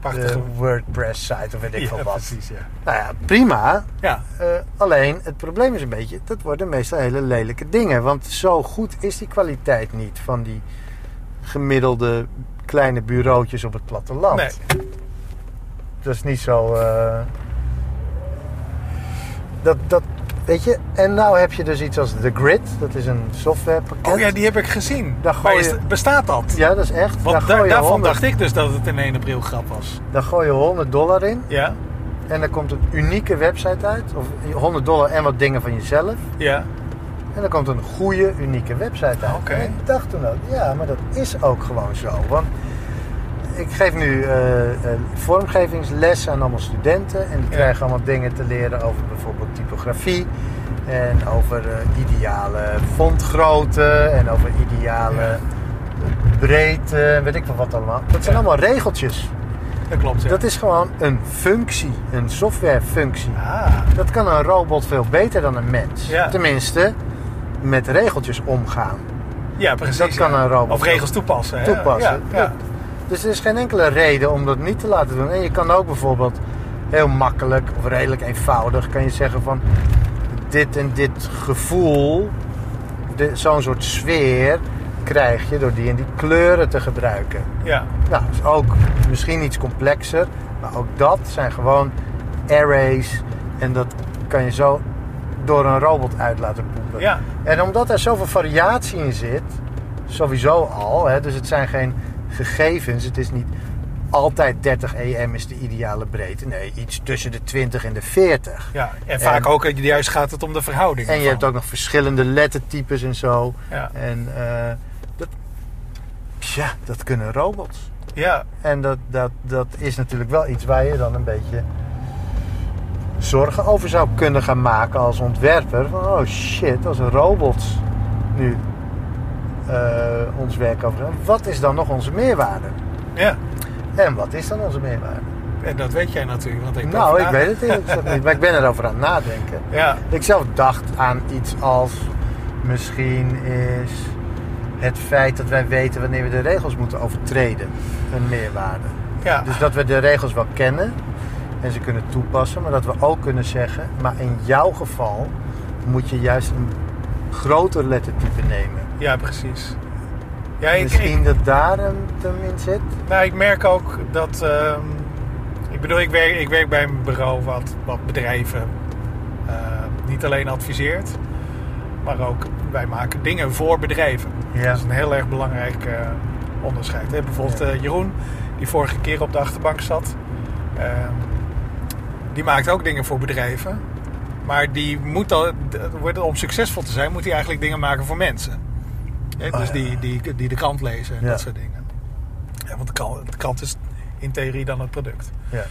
Prachtige. WordPress site of weet ik ja, veel wat. precies, ja. Nou ja, prima. Ja, alleen, het probleem is een beetje, dat worden meestal hele lelijke dingen. Want zo goed is die kwaliteit niet van die gemiddelde kleine bureautjes op het platteland. nee. Dat is niet zo. Dat, dat, weet je, en nou heb je dus iets als The Grid, dat is een softwarepakket. Oh ja, die heb ik gezien. Daar Maar gooi is, je- bestaat dat? Ja, dat is echt. Want daar, daar- daarvan 100, dacht ik dus dat het een 1 april grap was. daar gooi je 100 dollar in Ja? en dan komt een unieke website uit. Of 100 dollar en wat dingen van jezelf. Ja. En dan komt een goede, unieke website uit. Oké. En ik dacht toen ook, ja, maar dat is ook gewoon zo. Want ik geef nu eh, eh, vormgevingsles aan allemaal studenten. En die krijgen allemaal dingen te leren over bijvoorbeeld typografie. En over eh, ideale fontgrootte. En over ideale breedte. Weet ik veel wat allemaal. Dat zijn allemaal regeltjes. Dat klopt, ja. Dat is gewoon een functie. Een softwarefunctie. Ah, Dat kan een robot veel beter dan een mens. Ja. Tenminste, met regeltjes omgaan. ja, precies. Dat kan ja. een robot Of regels toepassen. Toepassen. Ja. Dus er is geen enkele reden om dat niet te laten doen. En je kan ook bijvoorbeeld heel makkelijk of redelijk eenvoudig kan je zeggen van dit en dit gevoel, zo'n soort sfeer krijg je door die en die kleuren te gebruiken. ja. Nou, is ook misschien iets complexer, maar ook dat zijn gewoon arrays en dat kan je zo door een robot uit laten poepen. Ja. En omdat er zoveel variatie in zit, sowieso al, hè, dus het zijn geen gegevens, het is niet altijd 30 EM is de ideale breedte. Nee, iets tussen de 20 en de 40. Ja, en vaak ook, juist gaat het om de verhouding. En je hebt ook nog verschillende lettertypes en zo. Ja. En eh, dat, ja, dat kunnen robots. Ja, En dat, dat, dat is natuurlijk wel iets waar je dan een beetje zorgen over zou kunnen gaan maken als ontwerper. Van, oh shit, als een robots nu ons werk over Wat is dan nog onze meerwaarde? ja. En wat is dan onze meerwaarde? En dat weet jij natuurlijk. Want ik nou, ik weet het eerlijk niet. Maar ik ben erover aan het nadenken. Ja, Ik zelf dacht aan iets als misschien is het feit dat wij weten wanneer we de regels moeten overtreden een meerwaarde. ja. Dus dat we de regels wel kennen en ze kunnen toepassen, maar dat we ook kunnen zeggen, maar in jouw geval moet je juist een groter lettertype nemen. Ja precies. Ja, ik, ik, Misschien dat daar een tem in zit. nou, ik merk ook dat... ehm, ik bedoel, ik werk, ik werk bij een bureau wat, wat bedrijven eh, niet alleen adviseert... maar ook wij maken dingen voor bedrijven. Ja. Dat is een heel erg belangrijk eh, onderscheid. Hè? Bijvoorbeeld eh, Jeroen, die vorige keer op de achterbank zat. ehm, die maakt ook dingen voor bedrijven. Maar die moet al, om succesvol te zijn, moet hij eigenlijk dingen maken voor mensen. Hè, Oh, dus ja. die, die, die de krant lezen en Ja. dat soort dingen. Ja, want de krant, de krant is in theorie dan het product. Ja.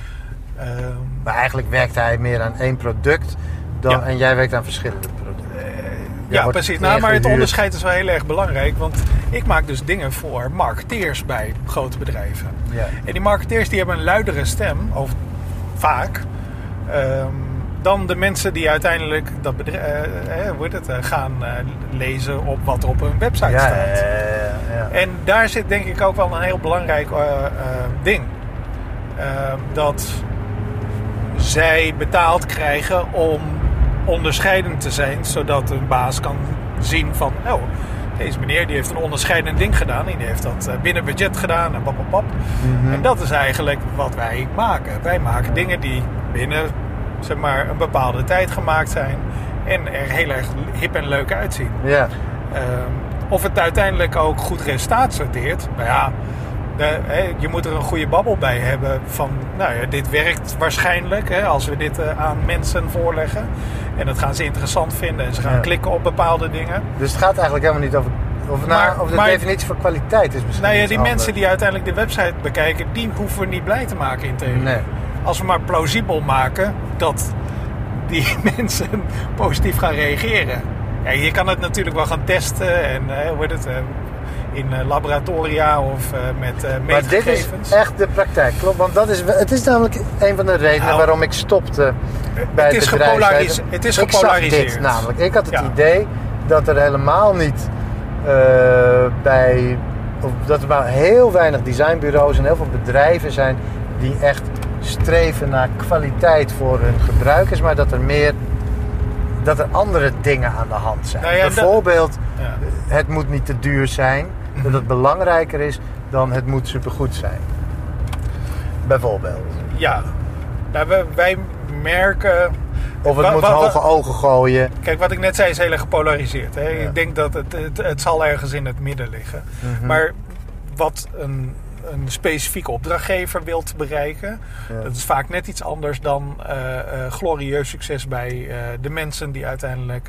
Ehm, Maar eigenlijk werkt hij meer aan één product dan, Ja. en jij werkt aan verschillende producten. ja, wordt precies. Nou, maar het onderscheid is wel heel erg belangrijk. Want ik maak dus dingen voor marketeers bij grote bedrijven. Ja. En die marketeers die hebben een luidere stem, of vaak, ehm, dan de mensen die uiteindelijk dat bedrijf, eh, eh, hoe heet het, eh, gaan lezen op wat er op hun website Ja, staat. ja, ja, ja. En daar zit denk ik ook wel een heel belangrijk ding. Ehm, dat zij betaald krijgen om onderscheidend te zijn, zodat een baas kan zien van, oh, deze meneer die heeft een onderscheidend ding gedaan, en die heeft dat binnen budget gedaan en pap, pap, pap. Mhm. En dat is eigenlijk wat wij maken. Wij maken dingen die binnen zeg maar, een bepaalde tijd gemaakt zijn en er heel erg hip en leuk uitzien. Ja. Ehm, of het uiteindelijk ook goed resultaat sorteert. Nou ja, de- je moet er een goede babbel bij hebben van, nou ja, dit werkt waarschijnlijk als we dit eh, aan mensen voorleggen. En dat gaan ze interessant vinden en ze gaan Ja. klikken op bepaalde dingen. Dus het gaat eigenlijk helemaal niet over... Of, nou, Maar- over de maar- definitie van kwaliteit is misschien Nou ja, die anders. mensen die uiteindelijk de website bekijken, die hoeven we niet blij te maken in theorie. Nee. Als we maar plausibel maken dat die mensen positief gaan reageren. Ja, je kan het natuurlijk wel gaan testen en eh, hoe heet het, eh, in eh, laboratoria of met eh Maar dit is echt de praktijk, klopt? Want dat is, het is namelijk een van de redenen Nou, waarom ik stopte bij het het is bedrijf. het is ik gepolariseerd. dit namelijk. Ik had het Ja. idee dat er helemaal niet bij... Of dat er maar heel weinig designbureaus en heel veel bedrijven zijn die echt streven naar kwaliteit voor hun gebruikers. Maar dat er meer... Dat er andere dingen aan de hand zijn. Nou ja, dat- Bijvoorbeeld, Ja. het moet niet te duur zijn. Dat het belangrijker is dan het moet supergoed zijn. Bijvoorbeeld. Ja, nou, wij merken Of het Wa- moet wa- wa- hoge ogen gooien. Kijk, wat ik net zei is heel erg gepolariseerd. Hè? Ja. Ik denk dat het, het, het zal ergens in het midden liggen. Mhm. Maar wat een, een specifieke opdrachtgever wilt bereiken, Ja. dat is vaak net iets anders dan eh, eh, glorieus succes bij eh, de mensen die uiteindelijk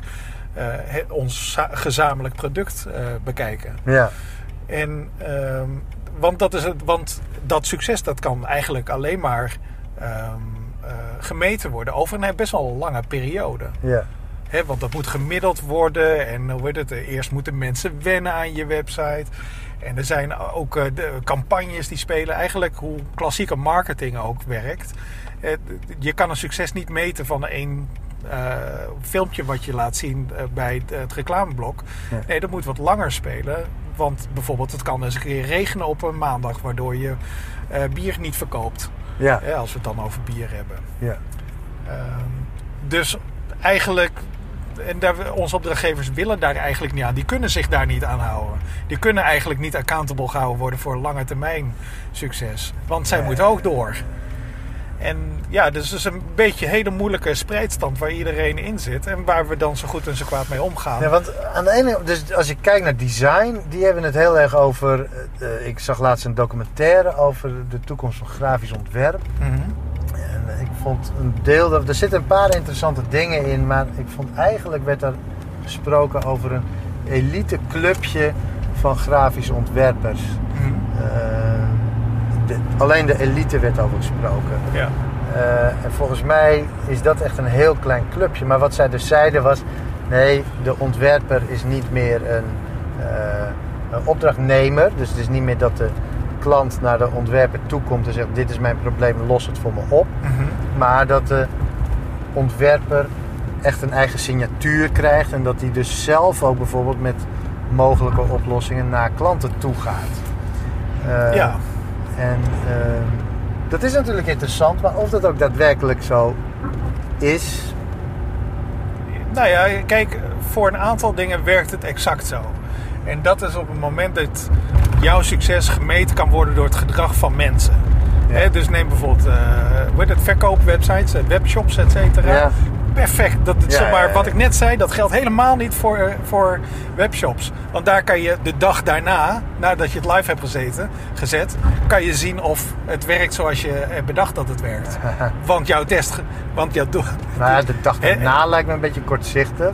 het- ons za- gezamenlijk product bekijken. Ja. En, ehm, want, dat is het, want dat succes dat kan eigenlijk alleen maar ehm, eh, gemeten worden over een best wel lange periode. Ja. Want dat moet gemiddeld worden en hoe heet het, eh, eerst moeten mensen wennen aan je website. En er zijn ook eh, de campagnes die spelen. Eigenlijk hoe klassieke marketing ook werkt. Eh, Je kan een succes niet meten van één filmpje wat je laat zien bij het, het reclameblok. Ja. Nee, dat moet wat langer spelen. Want bijvoorbeeld het kan eens een keer regenen op een maandag... waardoor je bier niet verkoopt. Ja. Als we het dan over bier hebben. Ja. Ehm, dus eigenlijk, en daar, onze opdrachtgevers willen daar eigenlijk niet aan. Die kunnen zich daar niet aan houden. Die kunnen eigenlijk niet accountable gehouden worden voor lange termijn succes. Want zij Nee. moeten ook door. En ja, dus het is een beetje een hele moeilijke spreidstand waar iedereen in zit. En waar we dan zo goed en zo kwaad mee omgaan. Ja, want aan de ene, dus als je kijkt naar design, die hebben het heel erg over. eh, eh, ik zag laatst een documentaire over de toekomst van grafisch ontwerp. Mhm. Ik vond een deel, er zitten een paar interessante dingen in, maar ik vond eigenlijk werd er gesproken over een elite clubje van grafisch ontwerpers. Mhm. Eh, de- alleen de elite werd over gesproken. Ja. Eh, en volgens mij is dat echt een heel klein clubje. Maar wat zij dus zeiden was: nee, de ontwerper is niet meer een, eh, een opdrachtnemer. Dus het is niet meer dat de klant naar de ontwerper toe komt en zegt: Dit is mijn probleem, los het voor me op. Mhm. Maar dat de ontwerper echt een eigen signatuur krijgt. En dat hij dus zelf ook bijvoorbeeld met mogelijke oplossingen naar klanten toe gaat. Eh, ja. en ehm, dat is natuurlijk interessant, maar of dat ook daadwerkelijk zo is. Nou ja, kijk, voor een aantal dingen werkt het exact zo. En dat is op het moment dat jouw succes gemeten kan worden door het gedrag van mensen. Ja. Dus neem bijvoorbeeld uh, het, verkoopwebsites, eh, webshops, et cetera. Ja. perfect. Dat, Ja, zeg maar, ja, ja. Wat ik net zei, dat geldt helemaal niet voor, eh, voor webshops. Want daar kan je de dag daarna, nadat je het live hebt gezeten, gezet, kan je zien of het werkt zoals je bedacht dat het werkt. Want jouw test, want jouw, Maar ja, de dag daarna lijkt me een beetje kortzichtig.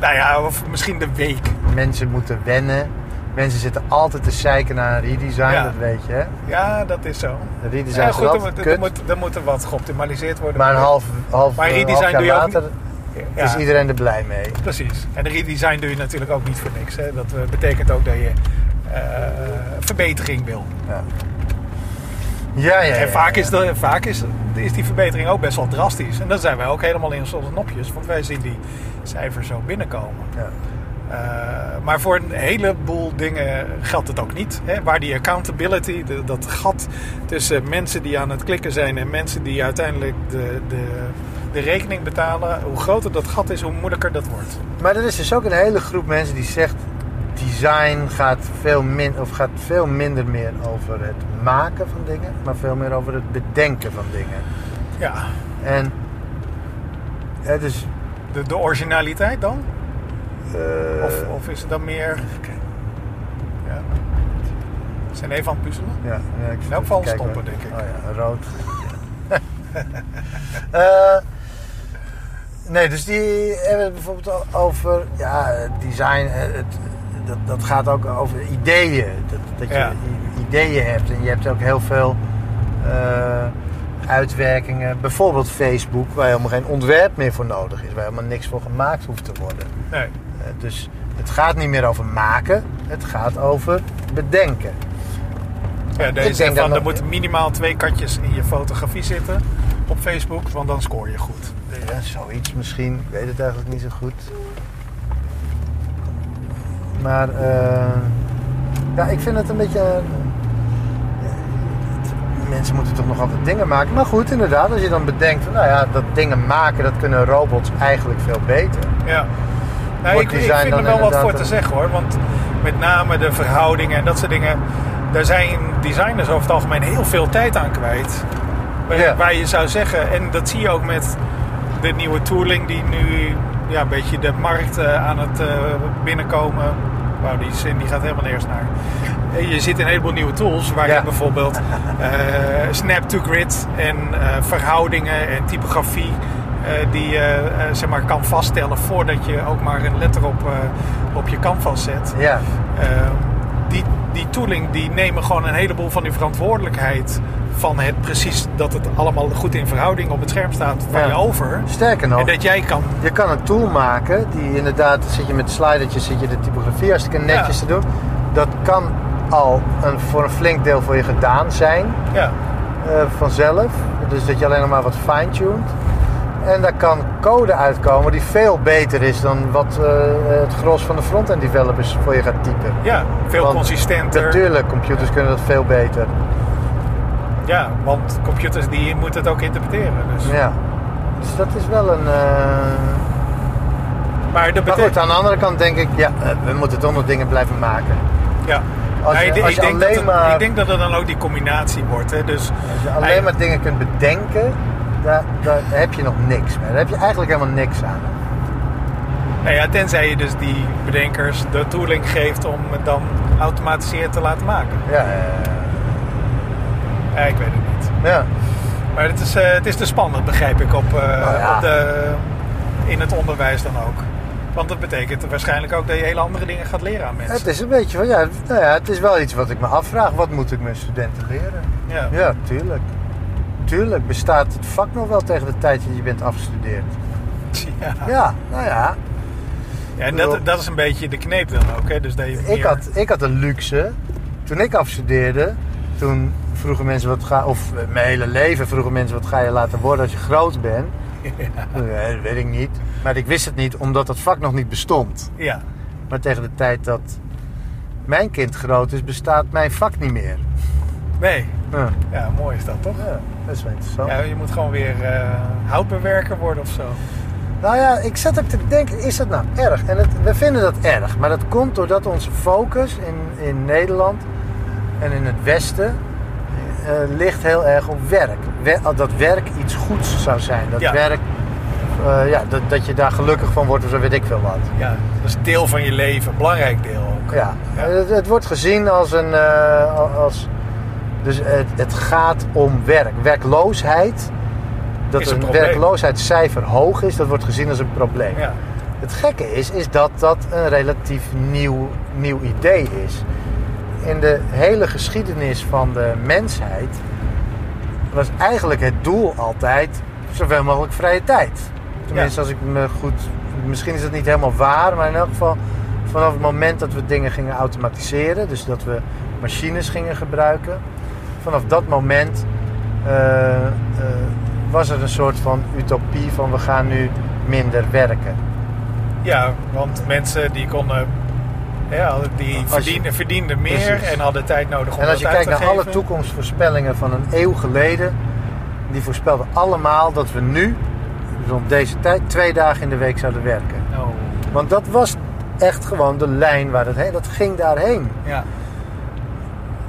nou ja, of misschien de week. Mensen moeten wennen. Mensen zitten altijd te zeiken naar een redesign, Ja. dat weet je. Hè? Ja, dat is zo. De redesign Ja, is er, moet, er, moet, er moet er wat geoptimaliseerd worden. maar een half, half, Maar eh, redesign half jaar doe je ook later Ja. is iedereen er blij mee. Precies. En de redesign doe je natuurlijk ook niet voor niks. Hè. Dat eh, betekent ook dat je eh, verbetering wil. Ja, ja, ja. En vaak, is, de, vaak is, is die verbetering ook best wel drastisch. En dan zijn wij ook helemaal in onze nopjes. Want wij zien die cijfers zo binnenkomen. Ja. Eh, maar voor een heleboel dingen geldt het ook niet. Hè? Waar die accountability, de- dat gat tussen mensen die aan het klikken zijn en mensen die uiteindelijk de, de, de rekening betalen, hoe groter dat gat is, hoe moeilijker dat wordt. Maar er is dus ook een hele groep mensen die zegt... design gaat veel, min, of gaat veel minder meer over het maken van dingen... maar veel meer over het bedenken van dingen. Ja, En het is... de, de originaliteit dan? Eh, Of, of is het dan meer. Ja. We zijn even aan het puzzelen. Ja, ja, ik In elk geval stoppen, denk ik. Oh ja, rood. Eh, nee, dus die hebben het bijvoorbeeld over ja, design. eh, Het, dat, dat gaat ook over ideeën. Dat, dat je Ja. ideeën hebt. En je hebt ook heel veel eh, uitwerkingen. Bijvoorbeeld Facebook, waar helemaal geen ontwerp meer voor nodig is. Waar helemaal niks voor gemaakt hoeft te worden. Nee. Eh, dus het gaat niet meer over maken. Het gaat over bedenken. Ja, Ik deze denk van, er moeten minimaal twee katjes in je fotografie zitten op Facebook, want dan scoor je goed. Ja, zoiets misschien. Ik weet het eigenlijk niet zo goed. Maar eh, ja, ik vind het een beetje. Eh, mensen moeten toch nog altijd dingen maken. Maar goed, inderdaad, als je dan bedenkt van nou ja, dat dingen maken, dat kunnen robots eigenlijk veel beter. Ja. Nou, ik, ik vind er wel wat voor te zeggen hoor. Want met name de verhoudingen en dat soort dingen. Daar zijn designers over het algemeen heel veel tijd aan kwijt. Waar, Ja. waar je zou zeggen, en dat zie je ook met de nieuwe tooling die nu ja, een beetje de markt eh, aan het eh, binnenkomen. Wauw, die zin die gaat helemaal nergens naar. Eh, Je zit in een heleboel nieuwe tools waar Ja. je bijvoorbeeld eh, snap to grid en eh, verhoudingen en typografie die je zeg maar kan vaststellen voordat je ook maar een letter op, op je canvas zet. Ja, Eh, die, die tooling die nemen gewoon een heleboel van die verantwoordelijkheid van het precies dat het allemaal goed in verhouding op het scherm staat van Ja. je over. sterker nog, En dat jij kan. je kan een tool maken die inderdaad, zit je met slidertjes, zit je de typografie hartstikke netjes Ja. te doen. Dat kan al een, voor een flink deel voor je gedaan zijn. Ja, eh, vanzelf. Dus dat je alleen nog maar wat fine-tuned. En daar kan code uitkomen die veel beter is dan wat eh, het gros van de front-end developers voor je gaat typen. ja veel Want consistenter. Natuurlijk, computers kunnen dat veel beter. Ja, want computers die moeten het ook interpreteren. Dus. Ja. Dus dat is wel een. eh, Maar dat Maar goed, aan de andere kant denk ik, ja, we moeten toch nog dingen blijven maken. Ja. Als Nou, je- ik, als denk alleen dat het, maar- ik denk dat het dan ook die combinatie wordt. Hè. Dus Als je alleen maar dingen kunt bedenken, daar, daar heb je nog niks mee. Daar heb je eigenlijk helemaal niks aan. nou ja, tenzij je dus die bedenkers de tooling geeft om het dan automatiseerd te laten maken. Ja, Ja, ik weet het niet. ja. Maar het is, eh, het is te spannend, begrijp ik, op, eh, Nou ja. op de, in het onderwijs dan ook. Want dat betekent waarschijnlijk ook dat je hele andere dingen gaat leren aan mensen. Het is een beetje van, ja, nou ja, het is wel iets wat ik me afvraag. Wat moet ik mijn studenten leren? Ja. Ja, tuurlijk. Tuurlijk bestaat het vak nog wel tegen de tijd dat je bent afgestudeerd. Ja. Ja, nou ja. Ja, en dat, dat is een beetje de kneep dan ook. Hè? Dus dat je Ik had, ik had een luxe. Toen ik afstudeerde, toen vroegen mensen wat ga... Of eh, mijn hele leven vroegen mensen wat ga je laten worden als je groot bent. Nee, dat weet ik niet. Maar ik wist het niet, omdat dat vak nog niet bestond. Ja. Maar tegen de tijd dat mijn kind groot is, bestaat mijn vak niet meer. Nee. Ja, Ja, mooi is dat toch? ja dat is wel interessant. Ja, je moet gewoon weer eh, houtbewerker worden of zo. Nou ja, ik zat ook te denken, is dat nou erg? En het, we vinden dat erg, maar dat komt doordat onze focus in, in Nederland en in het Westen eh, ligt heel erg op werk. We- dat werk iets goeds zou zijn. Dat Ja. werk eh, ja, dat, dat je daar gelukkig van wordt of zo weet ik veel wat. Ja, dat is deel van je leven, een belangrijk deel ook. Ja, Ja. Het, het wordt gezien als een. eh, als, dus het, het gaat om werk. Werkloosheid. Dat Is een een werkloosheidscijfer hoog is, dat wordt gezien als een probleem. Ja. Het gekke is, is dat dat een relatief nieuw, nieuw idee is. In de hele geschiedenis van de mensheid was eigenlijk het doel altijd zoveel mogelijk vrije tijd. Tenminste, als ik me goed. Misschien is het niet helemaal waar, maar in elk geval vanaf het moment dat we dingen gingen automatiseren, dus dat we machines gingen gebruiken, vanaf dat moment eh, eh, was er een soort van utopie van we gaan nu minder werken. Ja, want mensen die konden, ja, die je- verdienden, meer Precies. en hadden tijd nodig om En als je dat kijkt naar alle toekomstvoorspellingen van een eeuw geleden, die voorspelden allemaal dat we nu, rond deze tijd, twee dagen in de week zouden werken. Oh, Want dat was echt gewoon de lijn waar het heen, dat ging daarheen. ja,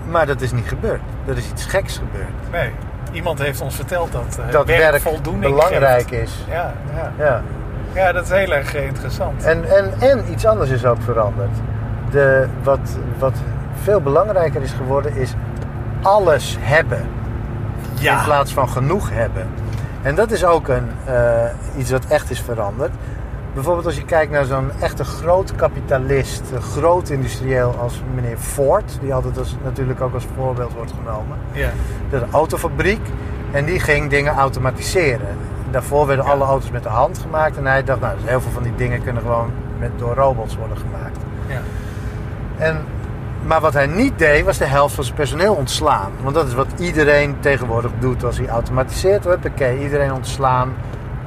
Maar dat is niet gebeurd. Er is iets geks gebeurd. nee. Iemand heeft ons verteld dat, eh, Dat werk, werk voldoening belangrijk geeft. is. Ja, ja. Ja. ja, dat is heel erg interessant. En, en, en iets anders is ook veranderd. De, wat, wat veel belangrijker is geworden is alles hebben. in ja, plaats van genoeg hebben. En dat is ook een, eh, iets wat echt is veranderd. Bijvoorbeeld als je kijkt naar zo'n echte groot kapitalist, een groot industrieel als meneer Ford, die altijd als, natuurlijk ook als voorbeeld wordt genomen. ja, Dat autofabriek en die ging dingen automatiseren. Daarvoor werden Ja. alle auto's met de hand gemaakt en hij dacht, nou, dus heel veel van die dingen kunnen gewoon met, door robots worden gemaakt. ja. En, maar wat hij niet deed, was de helft van zijn personeel ontslaan. Want dat is wat iedereen tegenwoordig doet als hij automatiseert. Huppakee, iedereen ontslaan.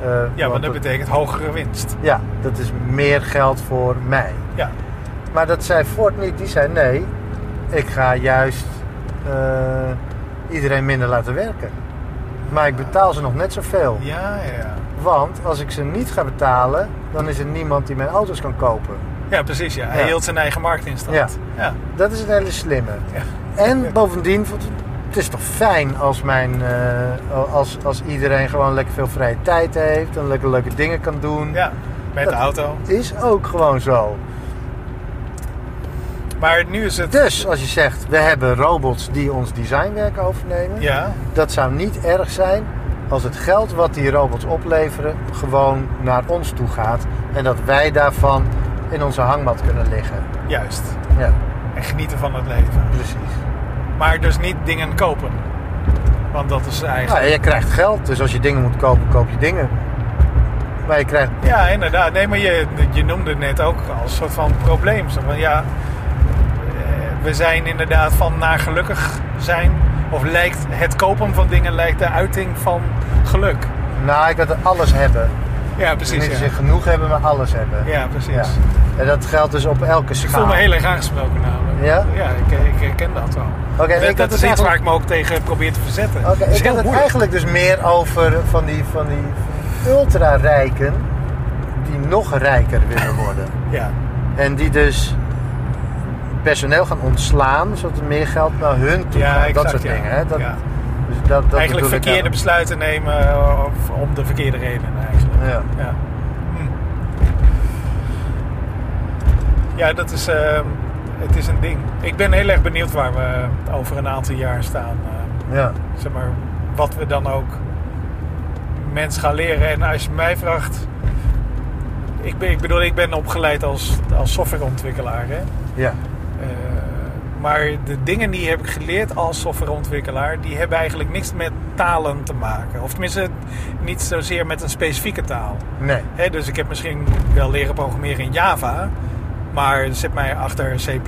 eh, Ja, want maar dat betekent hogere winst. Ja, dat is meer geld voor mij. Ja, Maar dat zei Ford niet. Die zei nee, ik ga juist eh, iedereen minder laten werken. Maar ik betaal ze nog net zoveel. ja, ja. Want als ik ze niet ga betalen, dan is er niemand die mijn auto's kan kopen. Ja, precies. Ja. Hij Ja. hield zijn eigen markt in stand. Ja. ja. Dat is een hele slimme. Ja. En bovendien, het is toch fijn als, mijn, eh, als, als iedereen gewoon lekker veel vrije tijd heeft en lekker leuke dingen kan doen. Ja, met de auto. Is ook gewoon zo. Maar nu is het... Dus als je zegt, we hebben robots die ons designwerk overnemen. Ja, Dat zou niet erg zijn als het geld wat die robots opleveren gewoon naar ons toe gaat. En dat wij daarvan in onze hangmat kunnen liggen. juist. Ja, En genieten van het leven. precies. Maar dus niet dingen kopen. Want dat is eigenlijk... Nou, je krijgt geld, dus als je dingen moet kopen, koop je dingen. Maar je krijgt Ja, inderdaad. Nee, maar je, je noemde het net ook als soort van probleem. Zo van, ja, eh, we zijn inderdaad van naar gelukkig zijn. Of lijkt het kopen van dingen lijkt de uiting van geluk. Nou, ik wil alles hebben. Ja, precies. niet Ja, ze genoeg hebben, maar alles hebben. ja precies. Ja. En dat geldt dus op elke Ik schaal. voel me heel erg aangesproken namelijk. Ja? Ja, ik, ik herken dat wel. Oké, dat ik is iets eigenlijk- waar ik me ook tegen probeer te verzetten. Oké, is ik had het moeilijk. eigenlijk dus meer over van die, van die ultra-rijken die nog rijker willen worden. Ja, En die dus personeel gaan ontslaan, zodat er meer geld naar hun toe ja gaat. exact, dat soort ja. dingen. Hè? Dat, Ja. dus dat, dat Eigenlijk ik verkeerde besluiten nemen of om de verkeerde redenen eigenlijk. Ja. Ja, Hm. ja dat is, eh, het is een ding. Ik ben heel erg benieuwd waar we over een aantal jaar staan. eh, Ja. zeg maar, wat we dan ook mensen gaan leren. En als je mij vraagt... Ik, ben, ik bedoel, ik ben opgeleid als, als softwareontwikkelaar. Hè? Ja. Eh, maar de dingen die heb ik geleerd als softwareontwikkelaar, die hebben eigenlijk niks met talen te maken. Of tenminste, niet zozeer met een specifieke taal. Nee. Dus ik heb misschien wel leren programmeren in Java, maar zet mij achter C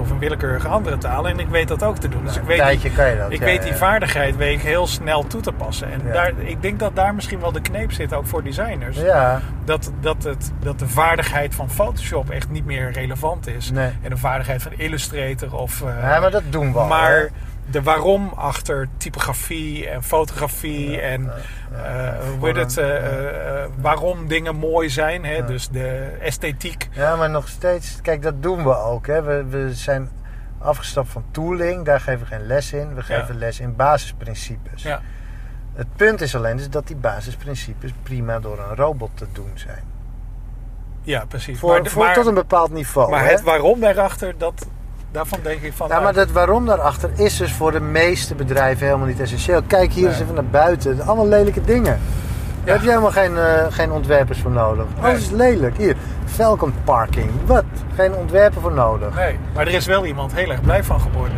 of een willekeurige andere taal en ik weet dat ook te doen. Dus ik een weet, tijdje kan je dat. ik ja, weet die ja. vaardigheid weet ik heel snel toe te passen. En Ja. daar, ik denk dat daar misschien wel de kneep zit, ook voor designers. Ja, Dat, dat, het, dat de vaardigheid van Photoshop echt niet meer relevant is. nee. En de vaardigheid van Illustrator of... eh, Ja, maar dat doen we al. maar hè. De waarom achter typografie en fotografie en eh, hoe heet het, eh, eh, waarom dingen mooi zijn. Hè? Dus de esthetiek. Ja, maar nog steeds, kijk, dat doen we ook. Hè. We, we zijn afgestapt van tooling, daar geven we geen les in. We geven les in basisprincipes. Ja. Het punt is alleen dus dat die basisprincipes prima door een robot te doen zijn. Ja, precies. Voor, maar voor maar, tot een bepaald niveau. maar hè? het waarom daarachter, dat, daarvan denk ik van... Ja, nou, maar dat waarom daarachter is dus voor de meeste bedrijven helemaal niet essentieel. Kijk hier Nee. eens even naar buiten. Allemaal lelijke dingen. Daar heb je helemaal geen, eh, geen ontwerpers voor nodig. Alles is lelijk. Hier, Falcon Parking. Wat? Geen ontwerper voor nodig. Nee, maar er is wel iemand heel erg blij van geworden.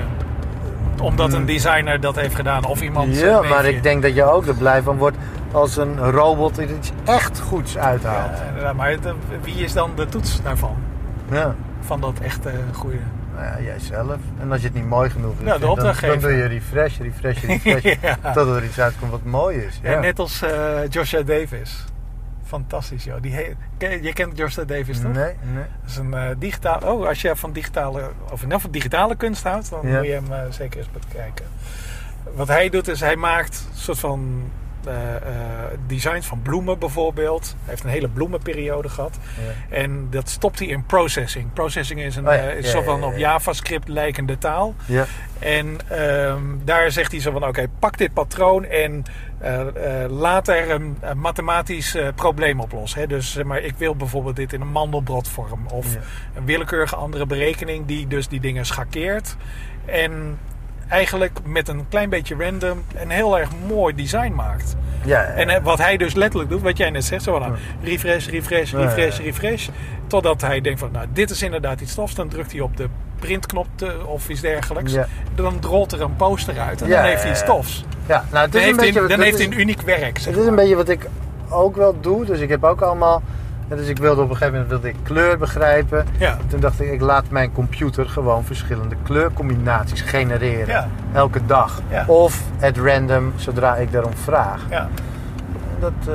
Omdat een designer dat heeft gedaan. Of iemand... Hmm. Ja, eh, maar ik denk dat je ook er blij van wordt als een robot iets echt goeds uithaalt. Ja, maar eh, wie is dan de toets daarvan? Ja. Van dat echte goede. Nou ja, jij zelf. En als je het niet mooi genoeg vindt, de dan, dan doe je refresh, refresh, refresh. Ja. Totdat er iets uitkomt wat mooi is. Ja. En net als eh, Joshua Davis. Fantastisch, joh. Die je kent Joshua Davis, toch? Nee, nee. Dat is een eh digitaal. Oh, als je van digitale. Of van digitale kunst houdt, dan Ja. moet je hem eh, zeker eens bekijken. Wat hij doet, is hij maakt een soort van. Eh, eh, designs van bloemen bijvoorbeeld. Hij heeft een hele bloemenperiode gehad. Ja. En dat stopt hij in processing. Processing is een, Oh ja, eh, is ja, van op ja. JavaScript lijkende taal. Ja. En ehm, daar zegt hij zo van: oké, pak dit patroon en laat er een, een mathematisch probleem oplossen. Hè? Dus zeg maar, ik wil bijvoorbeeld dit in een mandelbrotvorm of een willekeurige andere berekening die dus die dingen schakeert. En eigenlijk met een klein beetje random een heel erg mooi design maakt. Ja, En eh, wat hij dus letterlijk doet, wat jij net zegt, zo nou, refresh, refresh, refresh, refresh. Totdat hij denkt van, nou, dit is inderdaad iets tofs. Dan drukt hij op de printknop te- of iets dergelijks. Dan rolt er een poster uit en dan heeft hij iets ja. tofs. ja, nou, het Dan is een heeft, hij, beetje, dan dat heeft is- hij een uniek werk. Het is een beetje wat ik ook wel doe. Dus ik heb ook allemaal. Dus ik wilde op een gegeven moment wilde ik kleur begrijpen. Ja. Toen dacht ik, ik laat mijn computer gewoon verschillende kleurcombinaties genereren. Ja. Elke dag. Ja. Of at random, zodra ik daarom vraag. Ja. Dat, eh,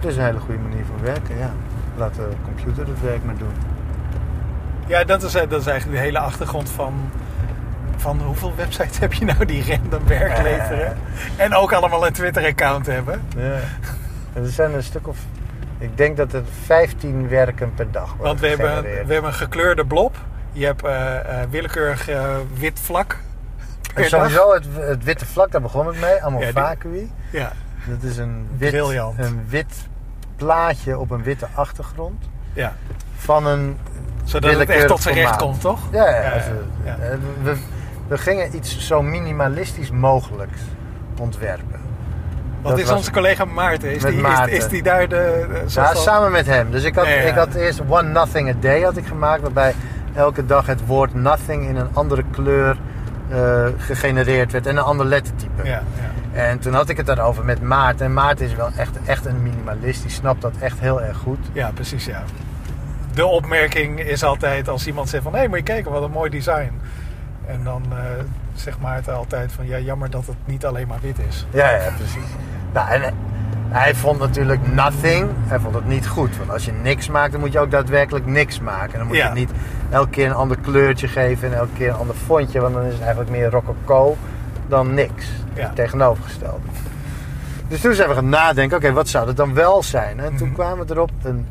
dat is een hele goede manier van werken, ja. Laat de computer het werk maar doen. Ja, dat is, eh, dat is eigenlijk de hele achtergrond van, van hoeveel websites heb je nou die random werk leveren. En ook allemaal een Twitter-account hebben. Ja. En er zijn een stuk of... Ik denk dat er 15 werken per dag worden Want we hebben, we hebben een gekleurde blob. Je hebt eh, eh, willekeurig eh, wit vlak. En sowieso het, het witte vlak, daar begon het mee. Allemaal Ja, vacui. Ja, Dat is een wit, Briljant. een wit plaatje op een witte achtergrond. ja. Van een Zodat het echt tot zijn recht komt, toch? Ja, ja, Ja, ja, We, we gingen iets zo minimalistisch mogelijk ontwerpen. Wat Dat is was- onze collega Maarten? Is Met die, Maarten. Is, is die daar de... Ja, samen met hem. Dus ik had, Ja, ja. ik had eerst One Nothing a Day had ik gemaakt, waarbij elke dag het woord nothing in een andere kleur eh, gegenereerd werd en een ander lettertype. Ja, ja. En toen had ik het daarover met Maarten. En Maarten is wel echt, echt een minimalist. Die snapt dat echt heel erg goed. ja, precies, ja. De opmerking is altijd als iemand zegt van... Hé, hey, moet je kijken, wat een mooi design. En dan eh, zegt Maarten altijd van... Ja, jammer dat het niet alleen maar wit is. Ja, ja, precies. Nou, en hij vond natuurlijk nothing. Hij vond het niet goed. Want als je niks maakt, dan moet je ook daadwerkelijk niks maken. En dan moet Ja. je niet elke keer een ander kleurtje geven en elke keer een ander fontje. Want dan is het eigenlijk meer rococo dan niks. Ja. Het tegenovergestelde. Dus toen zijn we gaan nadenken, oké, wat zou het dan wel zijn? En toen Mhm. kwamen we erop een,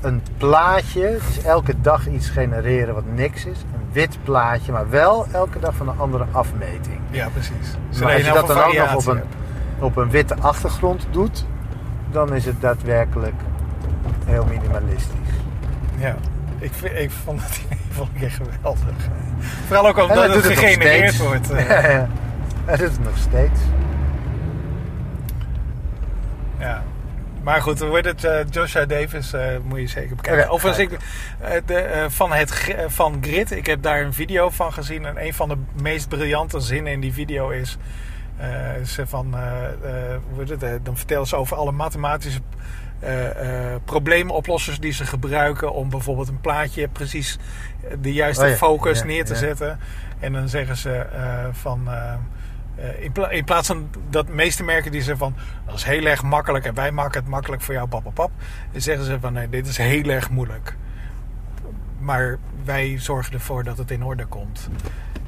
een plaatje. Dus elke dag iets genereren wat niks is. Een wit plaatje, maar wel elke dag van een andere afmeting. Ja, precies. Maar Zodat je heel dat dan ook nog op een, hebt. Op een witte achtergrond doet, dan is het daadwerkelijk heel minimalistisch. Ja. Ik, vind- ik vond het vond ik echt geweldig. Vooral ook omdat het gegenereerd wordt. eh. Ja, ja. Hij doet het nog steeds. Ja. Maar goed, hoe heet het? eh, Joshua Davis eh, moet je zeker bekijken. Overigens, ga ik, de, van, het, van Grid, ik heb daar een video van gezien. En een van de meest briljante zinnen in die video is... eh, is van, eh, eh, dan vertellen ze over alle mathematische probleemoplossers die ze gebruiken... om bijvoorbeeld een plaatje precies de juiste Oh ja, focus ja, neer te ja. zetten. En dan zeggen ze van... in, pla- in plaats van dat meeste merken die zeggen van dat is heel erg makkelijk en wij maken het makkelijk voor jou, pap, pap, pap. Dan zeggen ze van nee, dit is heel erg moeilijk. Maar wij zorgen ervoor dat het in orde komt.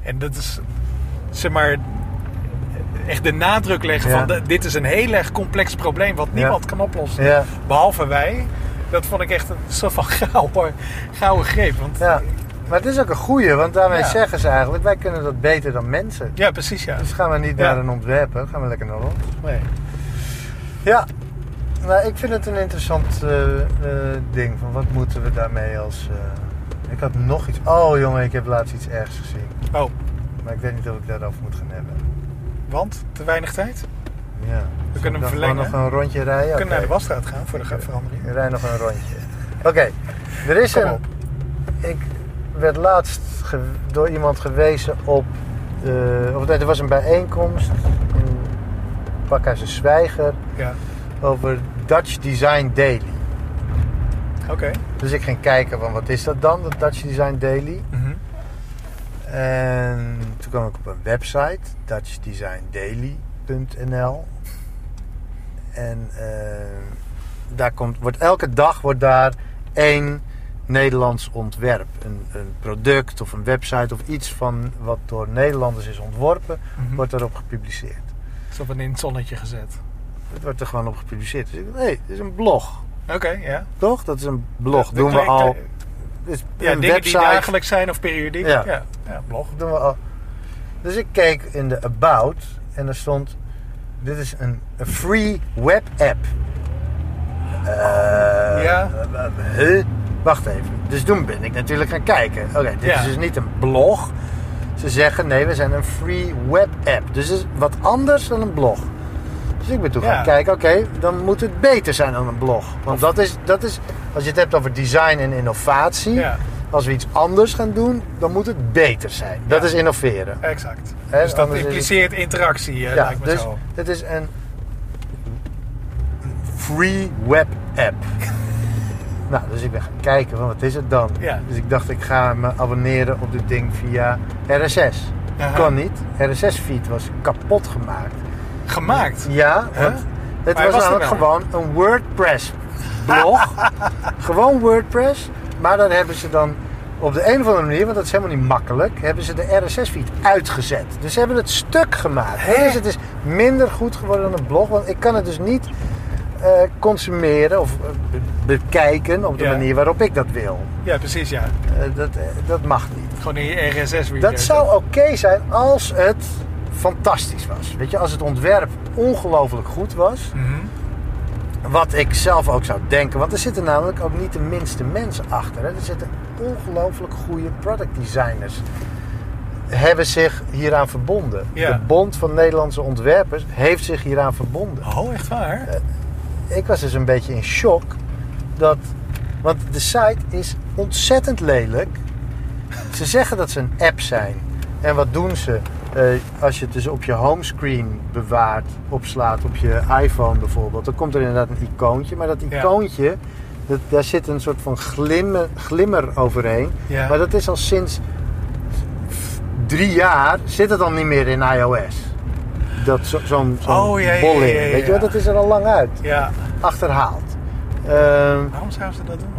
En dat is, zeg maar, echt de nadruk leggen Ja. van de- dit is een heel erg complex probleem wat niemand kan oplossen. Ja. Behalve wij. Dat vond ik echt een soort van gouden, gouden greep. Want Ja. Maar het is ook een goeie, want daarmee zeggen ze eigenlijk... wij kunnen dat beter dan mensen. Ja, precies ja. Dus gaan we niet naar een ontwerper, gaan we lekker naar ons. Nee. Ja, nou, ik vind het een interessant eh, eh, ding. Van wat moeten we daarmee als... eh, Ik had nog iets... Oh jongen, ik heb laatst iets ergs gezien. Oh, Maar ik weet niet of ik daarover moet gaan hebben. Want? Te weinig tijd? Ja. We kunnen hem verlengen. nog een rondje rijden? We kunnen naar de wasstraat gaan voor de verandering. Rij nog een rondje. Oké, er is Kom een... op. Ik werd laatst door iemand gewezen op... eh, of nee, er was een bijeenkomst in Pakhuizen Zwijger Ja, over Dutch Design Daily. oké. Dus ik ging kijken van wat is dat dan, dat Dutch Design Daily. Mhm. En toen kwam ik op een website, dutchdesigndaily.nl. En eh, daar komt, wordt, elke dag wordt daar één Nederlands ontwerp. Een, een product of een website of iets van wat door Nederlanders is ontworpen, Mhm. wordt daarop gepubliceerd. Is dat in het zonnetje gezet? Het wordt er gewoon op gepubliceerd. Dus ik dacht, hé, dit is een blog. Oké, ja. Toch? Dat is een blog. Doen we al. Dus Ja, een dingen website. die dagelijks zijn of periodiek. Ja. Ja, ja, blog. doen we al. Dus ik keek in de About en er stond: Dit is een, een free web app. Eh, Ja. huh? Wacht even. Dus toen ben ik natuurlijk gaan kijken. Oké, dit Ja. is dus niet een blog. Ze zeggen nee, we zijn een free web app. Dus het is wat anders dan een blog. Dus ik ben toen Ja. gaan kijken, oké, dan moet het beter zijn dan een blog. Want dat is, dat is, als je het hebt over design en innovatie, Ja, als we iets anders gaan doen, dan moet het beter zijn. Dat is innoveren. exact. Dus dat het- impliceert interactie, eh, Ja, lijkt me dus zo. het is een free web app. nou, dus ik ben gaan kijken, van wat is het dan? Ja. Dus ik dacht, ik ga me abonneren op dit ding via RSS. Aha. Kon niet. RSS-feed was kapot gemaakt. Gemaakt. Ja, Huh? want het was namelijk gewoon een WordPress blog. gewoon WordPress. Maar dan hebben ze dan op de een of andere manier, want dat is helemaal niet makkelijk, hebben ze de RSS-feed uitgezet. Dus ze hebben het stuk gemaakt. Hè? Dus het is minder goed geworden dan een blog, want ik kan het dus niet eh, consumeren of eh, be- bekijken op de Ja. manier waarop ik dat wil. Ja, precies, ja. Eh, dat, dat mag niet. Gewoon in je RSS-reader. Dat zou oké zijn als het fantastisch was. Weet je, als het ontwerp ongelooflijk goed was. Mhm. Wat ik zelf ook zou denken. Want er zitten namelijk ook niet de minste mensen achter. Hè. Er zitten ongelooflijk goede product designers. Hebben zich hieraan verbonden. Ja. De Bond van Nederlandse Ontwerpers heeft zich hieraan verbonden. Oh, echt waar? Ik was dus een beetje in shock. Dat, want de site is ontzettend lelijk. Ze zeggen dat ze een app zijn. En wat doen ze? Eh, als je het dus op je homescreen bewaart, opslaat op je iPhone bijvoorbeeld, dan komt er inderdaad een icoontje. Maar dat Ja. icoontje, dat, daar zit een soort van glimmer, glimmer overheen. Ja. Maar dat is al sinds drie jaar zit het al niet meer in iOS. Dat zo- zo'n zo'n Oh, ja, bolling. Weet je wel, dat is er al lang uit. Ja. achterhaald. Ehm, Waarom zouden ze dat doen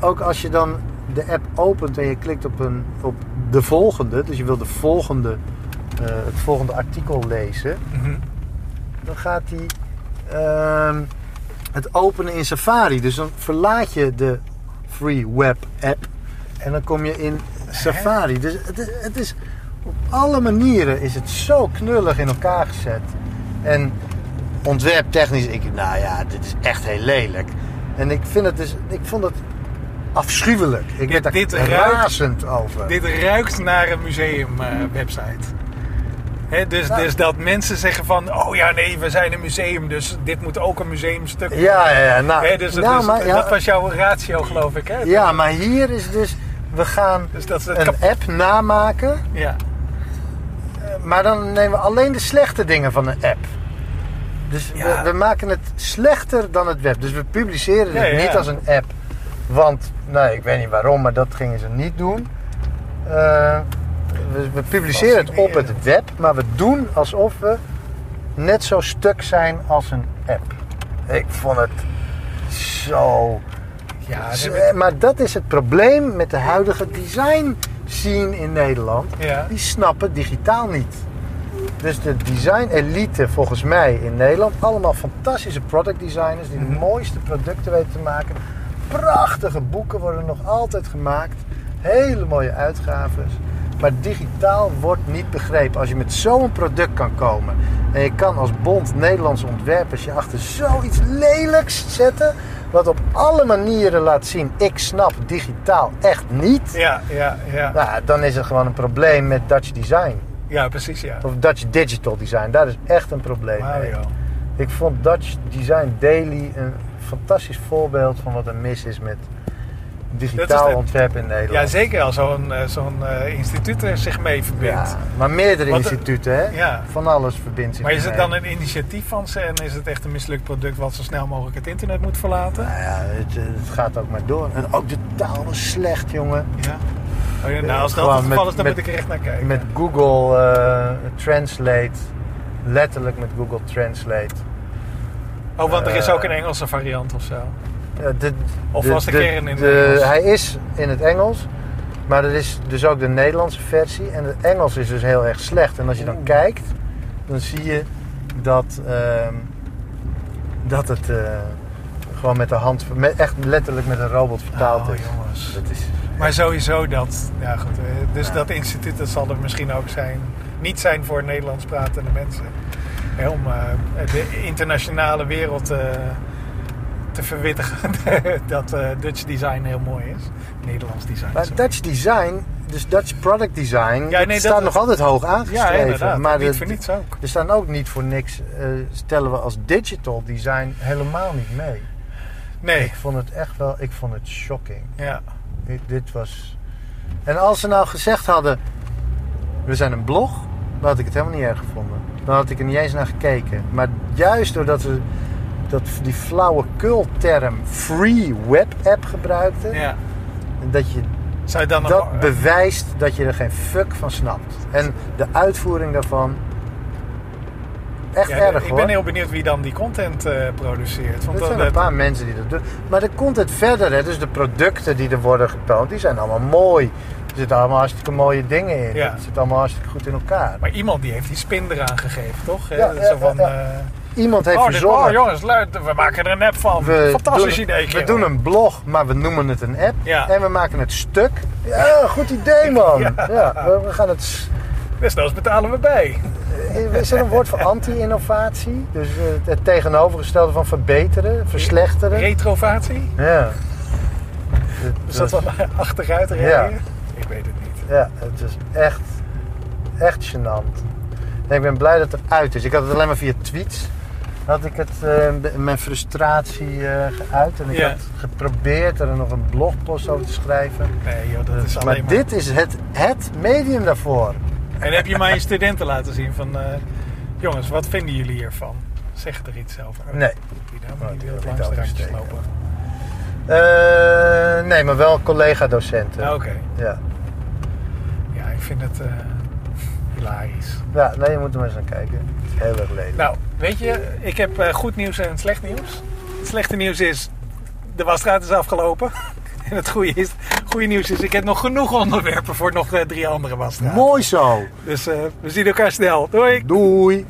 ook? ook als je dan de app opent en je klikt op, een, op de volgende, dus je wil de volgende, eh, het volgende artikel lezen, Mhm. dan gaat hij ehm, het openen in Safari. Dus dan verlaat je de Free Web app en dan kom je in Safari. Dus het is, het is op alle manieren is het zo knullig in elkaar gezet. En ontwerptechnisch, ik, nou ja, dit is echt heel lelijk. En ik vind het dus, ik vond het afschuwelijk. Ik werd daar dit ruikt- razend over. Dit ruikt naar een museum-website. Dus, Nou. dus dat mensen zeggen van... Oh ja, nee, we zijn een museum, dus dit moet ook een museumstuk worden. ja, ja, ja. Nou, dus nou, dus maar, ja, dat was jouw ratio, geloof ik. Hè? ja, maar hier is dus, we gaan Dus dat een app namaken. ja. Maar dan nemen we alleen de slechte dingen van een app. Dus Ja. we, we maken het slechter dan het web. Dus we publiceren het ja, niet als een app. Want, nee, ik weet niet waarom, maar dat gingen ze niet doen. Eh, we, we publiceren het op het web, maar we doen alsof we net zo stuk zijn als een app. Ik vond het zo Ja, Maar dat is het probleem met de huidige design scene in Nederland. ja. Die snappen digitaal niet. Dus de design elite volgens mij in Nederland, allemaal fantastische product designers die de Mhm. mooiste producten weten te maken. Prachtige boeken worden nog altijd gemaakt. Hele mooie uitgaves. Maar digitaal wordt niet begrepen. Als je met zo'n product kan komen. En je kan als bond Nederlandse ontwerpers je achter zoiets lelijks zetten. Wat op alle manieren laat zien, ik snap digitaal echt niet. Ja, ja, ja. Nou, dan is er gewoon een probleem met Dutch design. Ja, precies, ja. Of Dutch digital design. Daar is echt een probleem mee. Ik vond Dutch Design Daily een fantastisch voorbeeld van wat er mis is met digitaal is de- ontwerp in Nederland. Ja, zeker als zo'n eh, zo'n eh, instituut er zich mee verbindt. Ja, maar meerdere Want, eh, instituten, hè? ja. Van alles verbindt zich Maar is het dan een initiatief van ze en is het echt een mislukt product wat zo snel mogelijk het internet moet verlaten? Nou ja, het, het gaat ook maar door. En ook de taal was slecht, jongen. Ja. Oh ja, nou, als dat het geval is, dan met- moet ik er echt naar kijken. Met Google Translate. Letterlijk met Google Translate. oh, want er is ook een Engelse variant of zo. De, Of was de kern in het de- Engels? Hij is in het Engels. Maar er is dus ook de Nederlandse versie. En het Engels is dus heel erg slecht. En als je dan Oeh. kijkt, dan zie je dat, ehm, dat het eh, gewoon met de hand, met, echt letterlijk met een robot vertaald Oh, is. jongens. Dat is Maar sowieso dat, ja goed, eh, dus Ja. dat instituut dat zal er misschien ook zijn, niet zijn voor Nederlands pratende mensen. Om eh, de internationale wereld eh, te verwittigen dat eh, Dutch design heel mooi is. Nederlands design. maar sorry. Dutch design, dus Dutch product design, Ja, dat nee, staat nog altijd hoog aangeschreven. maar niet de- voor niets ook. er staan ook niet voor niks, eh, stellen we als digital design helemaal niet mee. Nee, Ik vond het echt wel, ik vond het shocking. ja. Dit, dit was. En als ze nou gezegd hadden: we zijn een blog, dan had ik het helemaal niet erg gevonden. Dan had ik er niet eens naar gekeken. Maar juist doordat ze dat, die flauwe term free web app gebruikten, ja. dat je Zou dan nog- dat bewijst dat je er geen fuck van snapt. En de uitvoering daarvan, echt Ja, erg ik hoor. ben heel benieuwd wie dan die content eh, produceert. Want Er zijn dat- een paar mensen die dat doen. Maar de content verder, hè, dus de producten die er worden getoond, die zijn allemaal mooi. Er zitten allemaal hartstikke mooie dingen in. Ja. Het zit allemaal hartstikke goed in elkaar. Maar iemand die heeft die spin eraan gegeven, toch? Ja, Zo van, eh, Iemand heeft oh, dit, oh jongens, leuk, we maken er een app van. we Fantastisch doen, idee. We doen een blog, maar we noemen het een app. Ja. En we maken het stuk. Ja, goed idee man. Ja. Ja. we, we gaan het... Desnoods betalen we bij. eh, Is er een woord voor anti-innovatie? Dus eh, het tegenovergestelde van verbeteren, verslechteren. Retrovatie? Ja. Dus dat dan achteruit rijden? Ja. Ik weet het niet. Ja, het is echt, echt gênant. En ik ben blij dat het uit is. Ik had het alleen maar via tweets. Had ik het, eh, mijn frustratie eh, geuit. En ik Ja. had geprobeerd er nog een blogpost over te schrijven. Nee joh, dat is maar alleen maar... dit is het, het medium daarvoor. En heb je mijn studenten laten zien van... eh, jongens, wat vinden jullie hiervan? Zeg er iets over. Nee. Die nou, Oh, maar die wil langs de randjes lopen. Eh, nee, maar wel collega-docenten. Ja, Oké. Ja. Ja, ik vind het eh, hilarisch. ja, nee, je moet er maar eens naar kijken. Heel erg lelijk. Nou, weet je, ik heb eh, goed nieuws en slecht nieuws. Het slechte nieuws is, de wasstraat is afgelopen. En het goede, is, goede nieuws is, ik heb nog genoeg onderwerpen voor nog eh, drie andere wasstraten. Mooi zo. Dus eh, we zien elkaar snel. Doei! Doei.